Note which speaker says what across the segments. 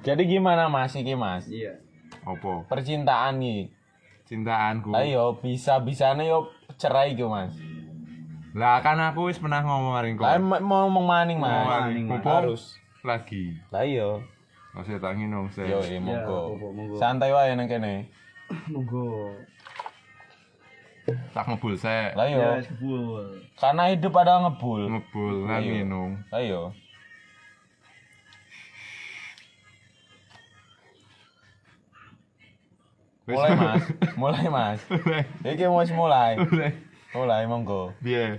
Speaker 1: Jadi gimana Mas iki Mas?
Speaker 2: Iya.
Speaker 3: Opo?
Speaker 1: Percintaan nih.
Speaker 3: Cintaanku.
Speaker 1: Lah yo bisa-bisane yo cerai gitu Mas.
Speaker 3: Lah kan aku wis pernah ngomong maring kok.
Speaker 1: Lah mau ngomong maning Mas.
Speaker 2: maning, Mas.
Speaker 3: Mumpung
Speaker 1: Harus.
Speaker 3: lagi.
Speaker 1: Lah yo.
Speaker 3: Masih tak nginum sih.
Speaker 1: Yo iya monggo.
Speaker 2: monggo.
Speaker 1: Santai wae nang kene.
Speaker 2: Monggo.
Speaker 3: Tak ngebul sih.
Speaker 1: Lah yo.
Speaker 2: Ya, sebul.
Speaker 1: Karena hidup ada ngebul.
Speaker 3: Ngebul kan
Speaker 1: Ayo. Mulai Mas. Mulai Mas. Iki mau mulai. Mulai monggo.
Speaker 3: Biar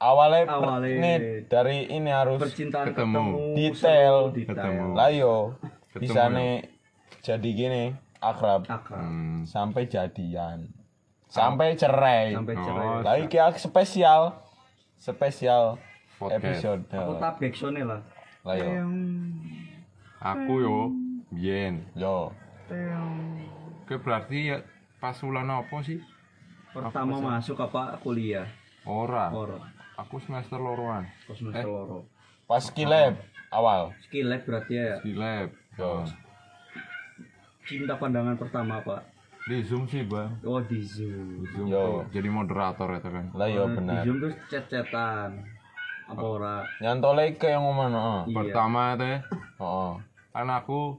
Speaker 1: Awalnya,
Speaker 2: Awalnya.
Speaker 1: ini dari ini harus
Speaker 2: Percintaan
Speaker 3: Ketemu.
Speaker 2: ketemu.
Speaker 1: Detail.
Speaker 3: Ketemu.
Speaker 1: lah yo
Speaker 3: Ketemu
Speaker 1: bisa
Speaker 3: ya.
Speaker 1: nih jadi gini akrab
Speaker 2: Akrab.
Speaker 3: Hmm.
Speaker 1: sampai jadian sampai cerai
Speaker 2: Sampai
Speaker 3: Oh,
Speaker 2: cerai.
Speaker 1: lah iki ak- spesial spesial
Speaker 3: Podcast.
Speaker 1: episode
Speaker 2: Aku tak lah.
Speaker 1: lah yo
Speaker 3: Aku yo biyen.
Speaker 1: yo
Speaker 3: Oke berarti ya pas bulan apa sih?
Speaker 2: Pertama masuk apa kuliah?
Speaker 3: Ora.
Speaker 2: Ora.
Speaker 3: Aku semester loroan.
Speaker 2: Pas semester loro.
Speaker 1: pas skilab awal
Speaker 2: Skill lab berarti ya.
Speaker 3: Di lab.
Speaker 1: yo
Speaker 2: Cinta pandangan pertama Pak.
Speaker 3: Di Zoom sih, Bang.
Speaker 2: Oh di Zoom.
Speaker 3: Di Zoom
Speaker 1: Yo.
Speaker 3: tuh jadi moderator itu kan.
Speaker 1: lah yo
Speaker 2: Di
Speaker 1: benar
Speaker 2: Zoom terus chat-chatan. Apa ora?
Speaker 1: nyantole ke yang ngomong oh
Speaker 2: Iya.
Speaker 3: Pertama teh
Speaker 1: oh
Speaker 3: kan aku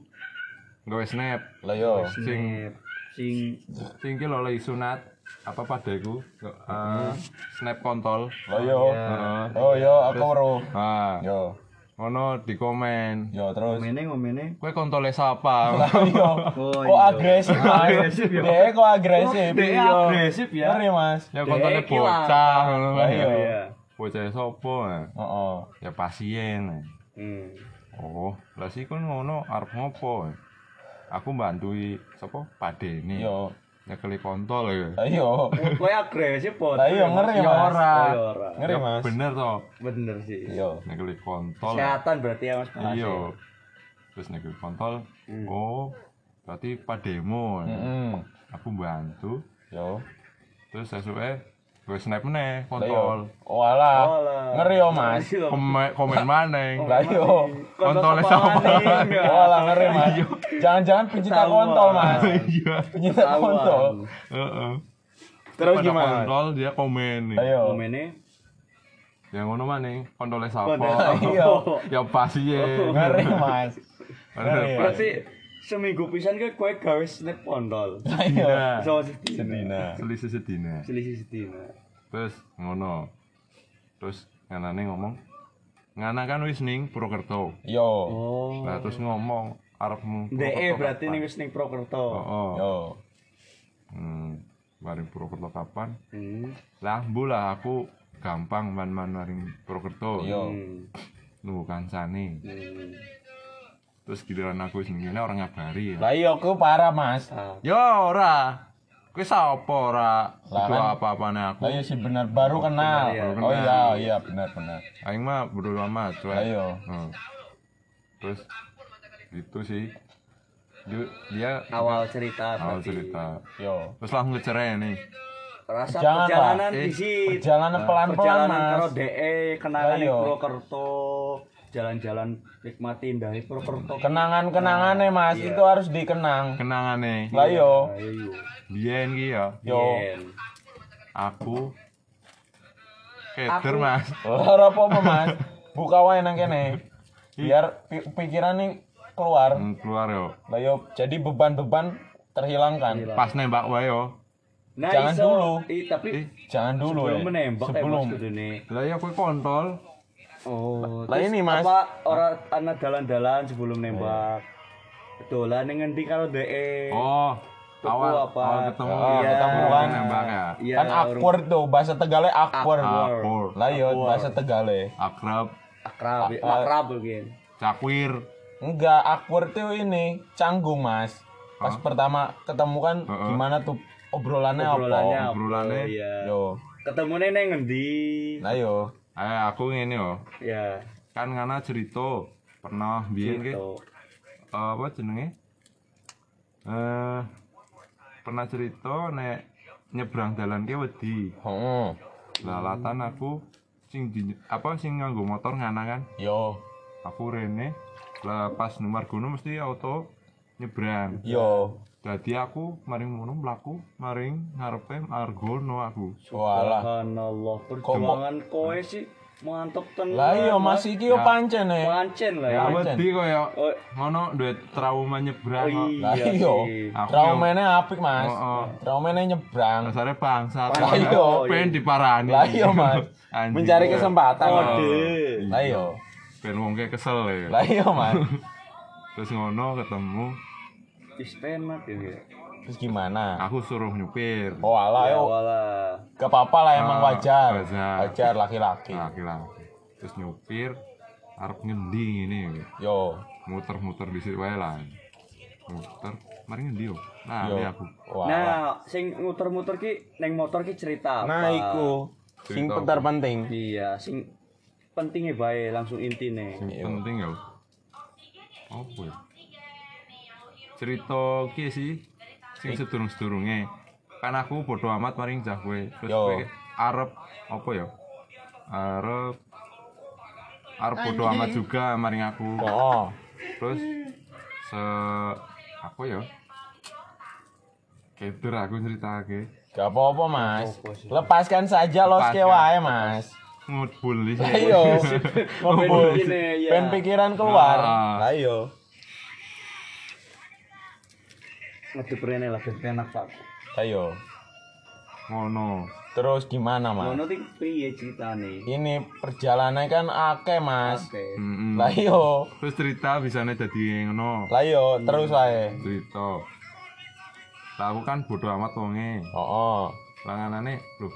Speaker 3: gawe snap
Speaker 1: lah yo
Speaker 3: sing
Speaker 2: Snap. Sing
Speaker 3: sing ki lagi sunat apa padeku eh, snap kontol.
Speaker 1: lah yo
Speaker 3: Heeh.
Speaker 1: oh yo aku bro
Speaker 3: Ah,
Speaker 1: yo
Speaker 3: ngono di komen.
Speaker 1: yo terus
Speaker 2: ngomene ngomene.
Speaker 3: Kowe kontole sapa?
Speaker 1: yo
Speaker 2: Oh,
Speaker 1: kok
Speaker 2: iya.
Speaker 1: agresif mas
Speaker 2: Agresif, yo.
Speaker 1: dia kok agresif Iya.
Speaker 2: agresif ya.
Speaker 1: ngeri mas
Speaker 3: ya kontole
Speaker 2: Dek,
Speaker 3: bocah ngono kan.
Speaker 1: Iya.
Speaker 2: Iya.
Speaker 3: Bocah sapa? eh?
Speaker 1: oh, oh.
Speaker 3: Ya pasien. eh.
Speaker 2: Hmm.
Speaker 3: Oh, lah sih kan ngono arep ngopo? Aku mbantui sapa? Padene.
Speaker 1: yo
Speaker 3: Nyekeli kontol ya.
Speaker 1: ayo
Speaker 2: Kowe agresif po.
Speaker 1: Lah iya ngeri
Speaker 3: Ya
Speaker 1: mas
Speaker 3: ora.
Speaker 2: Oh,
Speaker 1: ngeri
Speaker 3: Ya
Speaker 1: mas
Speaker 3: Bener toh.
Speaker 2: Bener sih.
Speaker 1: yo
Speaker 3: Nyekeli kontol.
Speaker 2: Kesehatan berarti ya Mas.
Speaker 3: Iya.
Speaker 2: ya?
Speaker 3: Terus nyekeli kontol.
Speaker 2: Hmm.
Speaker 3: Oh, berarti pademo. eh.
Speaker 1: Mm-mm.
Speaker 3: Aku bantu.
Speaker 1: yo
Speaker 3: Terus sesuke gue snap meneh
Speaker 1: lah yo
Speaker 3: kontol.
Speaker 1: oh alah
Speaker 2: Oh, lah.
Speaker 1: ngeri yo mas
Speaker 2: Iya.
Speaker 3: Komen komen maneh.
Speaker 1: lah yo
Speaker 3: Kontolnya
Speaker 2: Kontol ya.
Speaker 1: oh alah ngeri mas jangan-jangan pencinta kontol mas
Speaker 3: Iya.
Speaker 1: pencinta kontol
Speaker 3: Heeh.
Speaker 1: terus gimana
Speaker 3: Kontol dia komen nih.
Speaker 1: ayo
Speaker 2: Ngomene.
Speaker 3: Yang ngono maneh kontole sapa?
Speaker 1: Iya.
Speaker 3: Ya pasien.
Speaker 1: ngeri mas Ngeri.
Speaker 3: Pak.
Speaker 2: Seminggu pisan ke kowe gawe snap pondol.
Speaker 3: Nah,
Speaker 2: So sedina.
Speaker 3: Selisih sedina.
Speaker 2: Selisih sedina.
Speaker 3: Terus ngono. Terus nganane ngomong ngana kan wis ning Purwokerto.
Speaker 1: yo
Speaker 2: Oh.
Speaker 3: Lah terus ngomong arepmu
Speaker 2: DE
Speaker 3: Purwokerto
Speaker 2: berarti ning wis ning Prokerto.
Speaker 3: Heeh.
Speaker 1: yo
Speaker 3: Hmm. Maring Purwokerto kapan?
Speaker 2: Hmm.
Speaker 3: Lah mbu lah aku gampang man-man maring Purwokerto.
Speaker 1: Yo.
Speaker 2: Hmm.
Speaker 3: Nunggu kancane.
Speaker 2: Hmm.
Speaker 3: Terus giliran aku kene orang ngabari.
Speaker 1: lah yo aku parah mas
Speaker 2: Ah.
Speaker 3: Yo ora. Kowe sapa ora?
Speaker 1: Lah,
Speaker 3: Kudu
Speaker 1: kan-
Speaker 3: apa-apane aku.
Speaker 1: lah yo sih benar baru kenal
Speaker 2: benar, ya.
Speaker 1: oh iya iya benar benar
Speaker 3: Aing mah bodo amat, cuy.
Speaker 1: Ayo.
Speaker 3: Hmm. Terus itu sih. Dia,
Speaker 2: Awal cerita
Speaker 3: awal
Speaker 2: berarti.
Speaker 3: cerita.
Speaker 1: yo
Speaker 3: Terus langsung ngecerai nih.
Speaker 2: Rasa
Speaker 1: Jangan,
Speaker 2: perjalanan
Speaker 3: Pak.
Speaker 2: di sini.
Speaker 1: perjalanan pelan-pelan
Speaker 2: perjalanan
Speaker 1: mas
Speaker 2: karo DE kenalan
Speaker 1: Lah,
Speaker 2: di
Speaker 1: iya.
Speaker 2: Purwokerto jalan-jalan nikmati indah Purwokerto
Speaker 1: kenangan-kenangannya mas
Speaker 2: Iya.
Speaker 1: itu harus dikenang
Speaker 3: Kenangane.
Speaker 1: lah yo
Speaker 2: ayo
Speaker 3: Biyen ki ya,
Speaker 1: yo
Speaker 3: aku keder
Speaker 2: Aku-
Speaker 3: Mas.
Speaker 1: ora apa-apa mas buka wae nang kene biar pi- pikiran nih keluar
Speaker 3: Hmm, keluar yo.
Speaker 1: lah yo jadi beban-beban terhilangkan
Speaker 3: Pas nembak wae yo.
Speaker 2: Nah,
Speaker 1: Jangan
Speaker 2: iso,
Speaker 1: dulu.
Speaker 2: i, tapi
Speaker 3: Eh,
Speaker 1: jangan dulu
Speaker 2: sebelum
Speaker 1: ya
Speaker 2: menembak
Speaker 1: sebelum
Speaker 2: Mas, nih.
Speaker 3: Lah ya kowe kontol.
Speaker 2: Oh,
Speaker 1: Lah
Speaker 2: terus
Speaker 1: ini, Mas.
Speaker 2: Apa orang anak dalan-dalan sebelum nembak? Dolan ning ngendi karo DE?
Speaker 3: Oh,
Speaker 2: Tuku
Speaker 3: awal
Speaker 2: apa?
Speaker 3: awal ketemu
Speaker 1: Ah,
Speaker 3: iya.
Speaker 1: ketemu kan.
Speaker 3: nembak ya.
Speaker 2: Iya,
Speaker 1: kan awkward tuh bahasa tegalnya awkward
Speaker 3: Akur,
Speaker 1: lah yo bahasa tegalnya
Speaker 3: akrab,
Speaker 2: akrab,
Speaker 1: Ah,
Speaker 2: akrab mungkin.
Speaker 3: cakwir.
Speaker 1: enggak awkward tuh ini canggung mas pas pertama ketemu kan gimana tuh obrolannya,
Speaker 2: Obrolannya
Speaker 1: apa
Speaker 2: apa?
Speaker 3: Obrolannya.
Speaker 2: Iya.
Speaker 1: yo
Speaker 2: Ketemune neng ngendi?
Speaker 1: lah yo
Speaker 3: Eh aku ngene yo.
Speaker 2: Ya,
Speaker 3: Kan ngana cerita pernah biyen ki eh, apa jenenge? Eh pernah cerita nek nyebrang dalan ki wedi.
Speaker 1: Heeh.
Speaker 3: Lalatan aku sing di, apa sing nganggo motor ngana kan.
Speaker 1: yo
Speaker 3: Aku rene lah pas numar gunung mesti auto nyebrang
Speaker 1: Yo.
Speaker 3: Jadi aku maring ngono mlaku maring ngarepe margono aku.
Speaker 2: Subhanallah, perjuangan kowe sih mantep tenan.
Speaker 1: Lah iya Mas iki yo pancen e.
Speaker 2: Pancen lah ya.
Speaker 3: ya wedi koyo
Speaker 2: Oh,
Speaker 3: ngono duwe trauma nyebrang
Speaker 2: oh.
Speaker 1: Lah
Speaker 2: iya.
Speaker 1: iya. Traumene apik Mas.
Speaker 3: Heeh.
Speaker 1: Traumene nyebrang.
Speaker 3: dasare bangsa
Speaker 1: Lah iya.
Speaker 3: pengen diparani
Speaker 1: Lah iya Mas. Mencari kesempatan.
Speaker 3: Oh.
Speaker 1: Lah iya.
Speaker 3: ben wong ke kesel ya
Speaker 1: Lah iya Mas.
Speaker 3: terus ngono ketemu
Speaker 2: Wis penak ya.
Speaker 1: Terus gimana?
Speaker 3: aku suruh nyupir
Speaker 1: Oh alah
Speaker 2: Ya
Speaker 1: yo.
Speaker 2: walah.
Speaker 1: Gak apa-apa lah emang
Speaker 3: Ah,
Speaker 1: wajar.
Speaker 3: wajar.
Speaker 1: Wajar laki-laki.
Speaker 3: laki-laki terus nyupir arep ngendi ini
Speaker 1: Yo.
Speaker 3: muter-muter di situ wae lah muter mari ngendi yo nah
Speaker 1: Yo.
Speaker 3: ini aku
Speaker 1: Wah.
Speaker 2: Nah, sing muter-muter ki neng motor ki cerita apa?
Speaker 1: Nah, iku sing pentar penting.
Speaker 2: Iya, sing pentingnya bae langsung intine.
Speaker 3: sing penting ya apa ya cerita ki sih sing sedurung-sedurunge kan aku bodo amat maring cah kowe terus
Speaker 1: Yo.
Speaker 3: kowe arep apa ya arep arep bodo amat juga maring aku
Speaker 1: Oh.
Speaker 3: terus se apa ya keder aku ceritake
Speaker 1: Gak apa-apa Mas. Lepaskan saja los
Speaker 3: Lepaskan.
Speaker 1: wae Mas. Lah
Speaker 3: sini
Speaker 1: iya.
Speaker 2: Ngobrol
Speaker 1: Ngumpul.
Speaker 2: gini, ya.
Speaker 1: Ben pikiran keluar.
Speaker 3: Nah.
Speaker 1: Lah iya.
Speaker 2: Ngedep rene lah ben penak Pak.
Speaker 1: Iya.
Speaker 3: ngono
Speaker 1: Terus gimana Mas?
Speaker 2: Ngono ki piye ceritane?
Speaker 1: Ini perjalanannya kan akeh Mas.
Speaker 2: Oke.
Speaker 3: Mm-mm.
Speaker 1: Lah iya.
Speaker 3: terus cerita bisanya jadi ngono
Speaker 1: Lah iya, terus wae.
Speaker 3: cerita lah aku kan bodo amat wonge
Speaker 1: Oh, oh.
Speaker 3: langanane lho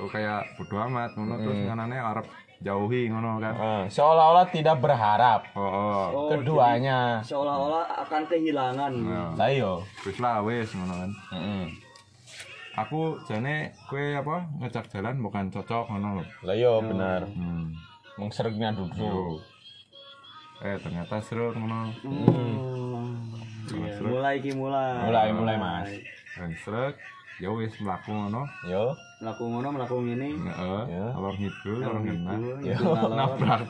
Speaker 3: lo kayak bodo amat ngono terus nganane arep jauhi ngono kan
Speaker 1: Eh, seolah-olah tidak berharap
Speaker 3: oh, oh.
Speaker 2: Oh,
Speaker 1: keduanya.
Speaker 2: seolah-olah akan kehilangan.
Speaker 3: Nah,
Speaker 1: Lah iya.
Speaker 3: wis lah wis ngono kan
Speaker 1: Heeh.
Speaker 3: aku jane kue apa ngecak jalan bukan cocok ngono lho
Speaker 1: Lah iya bener.
Speaker 3: hmm.
Speaker 1: Mengseriknya duduk.
Speaker 3: Yo. eh ternyata seru ngono
Speaker 2: Hmm. Iya, mulai ki mulai.
Speaker 1: Mulai, mulai, Mas.
Speaker 3: srek ya wis mlaku ngono
Speaker 1: Yo.
Speaker 2: Melaku ngono, melaku ngene.
Speaker 3: heeh
Speaker 1: Ya.
Speaker 3: alor ngidul alor ngena
Speaker 2: Ya.
Speaker 3: nabrak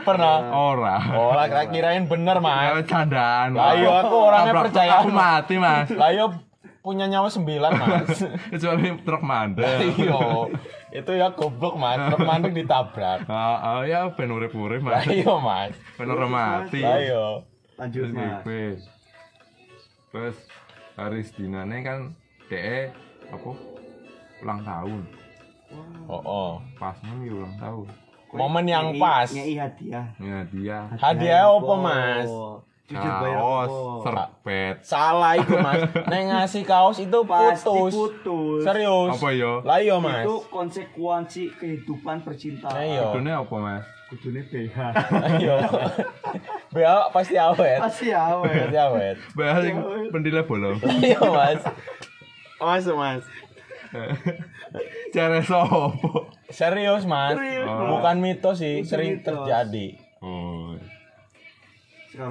Speaker 1: Pernah.
Speaker 3: ora
Speaker 1: Oh, lah kira- kirain bener, Mas.
Speaker 3: Ya, candaan
Speaker 1: Lah iya, aku orangnya percaya.
Speaker 3: aku mati mas
Speaker 1: Lah iya punya nyawa sembilan, Mas.
Speaker 3: kecuali truk mandek
Speaker 1: Iya. Itu ya goblok, Mas. Truk mandek ditabrak.
Speaker 3: Ah, ya ben urip-urip
Speaker 1: Lah
Speaker 3: mas
Speaker 1: iya, Mas.
Speaker 3: ben ora mati
Speaker 1: Lah iya.
Speaker 2: Lanjut,
Speaker 3: terus
Speaker 2: Mas.
Speaker 3: terus hari sedinane kan DE apa ulang tahun
Speaker 1: Oh, oh.
Speaker 3: pas nih ulang tahun
Speaker 1: Momen yang
Speaker 2: Ngei-
Speaker 1: pas.
Speaker 2: Ngei hadiah.
Speaker 3: ya dia
Speaker 1: Hadiah apa, Mas?
Speaker 2: Jujur bayar
Speaker 3: kaos
Speaker 2: apa?
Speaker 3: serbet
Speaker 1: Salah itu, Mas. Neng ngasih kaos itu
Speaker 2: Pasti
Speaker 1: putus.
Speaker 2: putus.
Speaker 1: Serius.
Speaker 3: apa yo
Speaker 1: Lah iya, Mas.
Speaker 2: Itu konsekuensi kehidupan percintaan.
Speaker 1: Lah iya.
Speaker 3: Kudune apa mas
Speaker 2: Kudune BH.
Speaker 1: Ayo. Bea pasti awet.
Speaker 2: Pasti awet.
Speaker 1: Pasti awet.
Speaker 3: bahas yang pendile bolong
Speaker 1: Iya, Mas. Masuk, Mas.
Speaker 3: cara sopo
Speaker 1: Serius, Mas.
Speaker 2: Serius,
Speaker 3: Mas.
Speaker 1: Bukan mitos sih,
Speaker 2: Bukan
Speaker 1: sering
Speaker 2: mitos.
Speaker 1: terjadi.
Speaker 3: oh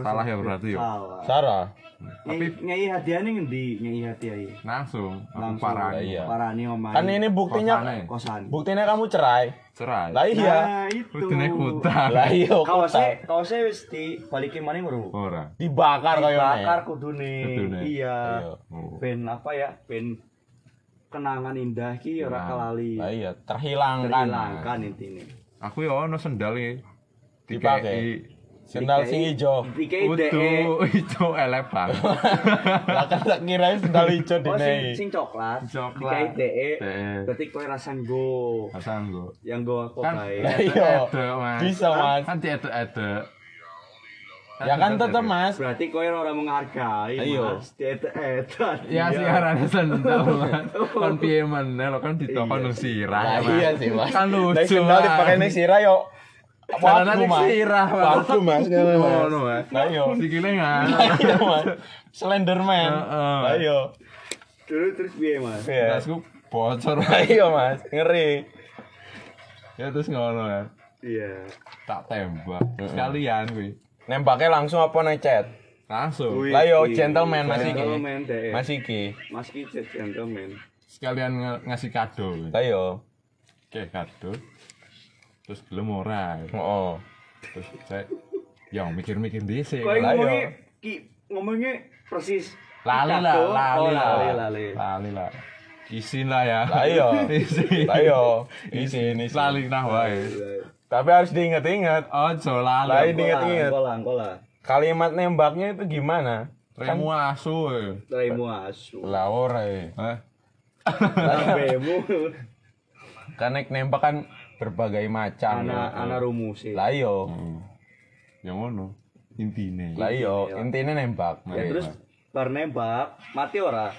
Speaker 3: Salah ya berarti ya?
Speaker 2: Salah.
Speaker 1: Sarah.
Speaker 2: Tapi ngei hadiah nih ngendi? Ngei hadiah iki.
Speaker 3: langsung
Speaker 2: Langsung.
Speaker 3: parah
Speaker 1: Iya.
Speaker 2: Parani omahe.
Speaker 1: Kan ini buktinya
Speaker 3: Kosane.
Speaker 2: kosan.
Speaker 1: buktinya kamu cerai.
Speaker 3: cerai
Speaker 1: Lah iya.
Speaker 2: Nah, itu.
Speaker 3: Kudune kutang
Speaker 1: Lah iya,
Speaker 2: Kaosnya,
Speaker 1: kota.
Speaker 2: kaosnya wis dibalikin mana bro?
Speaker 3: ora
Speaker 1: dibakar kayaknya.
Speaker 2: Dibakar kudune. Iya.
Speaker 1: Iya.
Speaker 3: oh.
Speaker 2: Ben apa ya? Ben kenangan indah ki ora
Speaker 3: Nah.
Speaker 2: kelali.
Speaker 1: Lah iya, terhilangkan.
Speaker 2: Terhilangkan intine.
Speaker 3: aku ya ono sendal iki
Speaker 1: Dipakai. Sendal sing ijo.
Speaker 2: DE.
Speaker 3: Utuh itu elepan.
Speaker 1: Lah kan tak kirain sendal ijo
Speaker 2: Oh sing, sing coklat.
Speaker 3: Coklat.
Speaker 2: DE.
Speaker 3: DE.
Speaker 2: Berarti kowe rasa nggo.
Speaker 3: Asal nggo.
Speaker 2: Yang nggo aku
Speaker 3: Kan
Speaker 2: bae.
Speaker 1: Iya. Bisa, Mas.
Speaker 3: Kan diedek-edek.
Speaker 1: Ya kan tetep, Mas.
Speaker 2: Berarti kowe ora menghargai.
Speaker 1: Ayo.
Speaker 2: Mas. Diet-etan.
Speaker 3: Ya sih arane sendal, Mas. Kan piye meneh lo kan ditokon nang sirah. Ya,
Speaker 1: iya sih, Mas.
Speaker 3: Kan lucu.
Speaker 1: Sendal dipakai ning sirah yo Mas.
Speaker 3: sirah, Mas.
Speaker 1: Waktu, Mas. Ngono, Mas.
Speaker 3: Mas.
Speaker 1: Lah iya.
Speaker 3: Sikile.
Speaker 1: Lah iya, Mas. Slenderman.
Speaker 3: Heeh.
Speaker 1: Lah iya.
Speaker 2: Terus terus piye, Mas?
Speaker 1: Iya.
Speaker 3: Tasku bocor.
Speaker 1: Lah iya, Mas. Ngeri.
Speaker 3: Ya terus ngono kan.
Speaker 2: Iya.
Speaker 3: Tak tembak. Sekalian kuwi.
Speaker 1: Nembaknya langsung apa nang chat?
Speaker 3: Langsung.
Speaker 1: Lah yo gentleman Mas iki. Mas iki.
Speaker 2: Mas ki gentleman.
Speaker 3: Sekalian ngasih kado.
Speaker 1: Lah yo.
Speaker 3: Kayak kado. Terus belum ora.
Speaker 1: Heeh.
Speaker 3: Terus saya Ya mikir-mikir dhisik.
Speaker 1: Lah,
Speaker 2: ngomongnya
Speaker 1: iya.
Speaker 2: ki ngomongnya persis
Speaker 3: Lali lah, lali
Speaker 2: Oh,
Speaker 3: lah.
Speaker 2: lali lali.
Speaker 3: Lali lah. Isin lah ya.
Speaker 1: Lah iya.
Speaker 3: Isin.
Speaker 1: Lah iya, isin isin.
Speaker 3: Lali nah wae.
Speaker 1: Tapi harus diinget-inget.
Speaker 3: Ojo lali.
Speaker 1: Lah, ini- Ingat-ingat.
Speaker 2: Kola, kola.
Speaker 1: Kalimat nembaknya itu gimana?
Speaker 3: Remu asu. eh.
Speaker 2: Raimu asu.
Speaker 1: Lah ora eh.
Speaker 3: Hah?
Speaker 1: Kan nek nembak kan berbagai macam.
Speaker 2: Ana ana rumusé.
Speaker 1: Lah iya.
Speaker 3: Hmm. Ya ngono. Intine.
Speaker 1: Lah iya, intine nembak.
Speaker 2: Ya terus bar nembak, mati ora?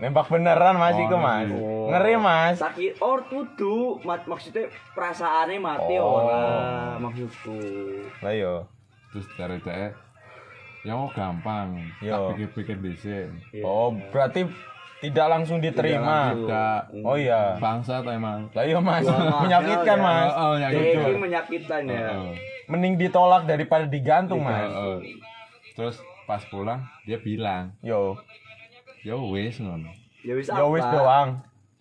Speaker 1: Nembak beneran Mas iku, Mas.
Speaker 2: Oh.
Speaker 1: Ngeri, Mas.
Speaker 2: Sakit or tudu, mak maksudnya perasaannya mati
Speaker 1: Oh.
Speaker 2: ora maksudku.
Speaker 1: Lah iya.
Speaker 3: Terus dari dhek ya mau gampang.
Speaker 1: Yo.
Speaker 3: Tak pikir-pikir dhisik.
Speaker 2: Iya.
Speaker 1: Oh, berarti tidak langsung diterima.
Speaker 3: Tidak.
Speaker 1: Oh iya.
Speaker 3: Bangsa emang.
Speaker 1: Lah iya, Mas.
Speaker 2: Wah,
Speaker 1: Menyakitkan,
Speaker 2: ya.
Speaker 1: Mas.
Speaker 3: Oh, ya
Speaker 2: Jadi
Speaker 3: gitu.
Speaker 2: ini menyakitkan ya.
Speaker 3: Heeh.
Speaker 1: Mending ditolak daripada digantung, Mas.
Speaker 3: Heeh. Terus pas pulang dia bilang,
Speaker 1: Yo.
Speaker 3: "Ya wis ngono."
Speaker 2: Ya wis
Speaker 1: Yo wis
Speaker 2: apa?
Speaker 1: doang.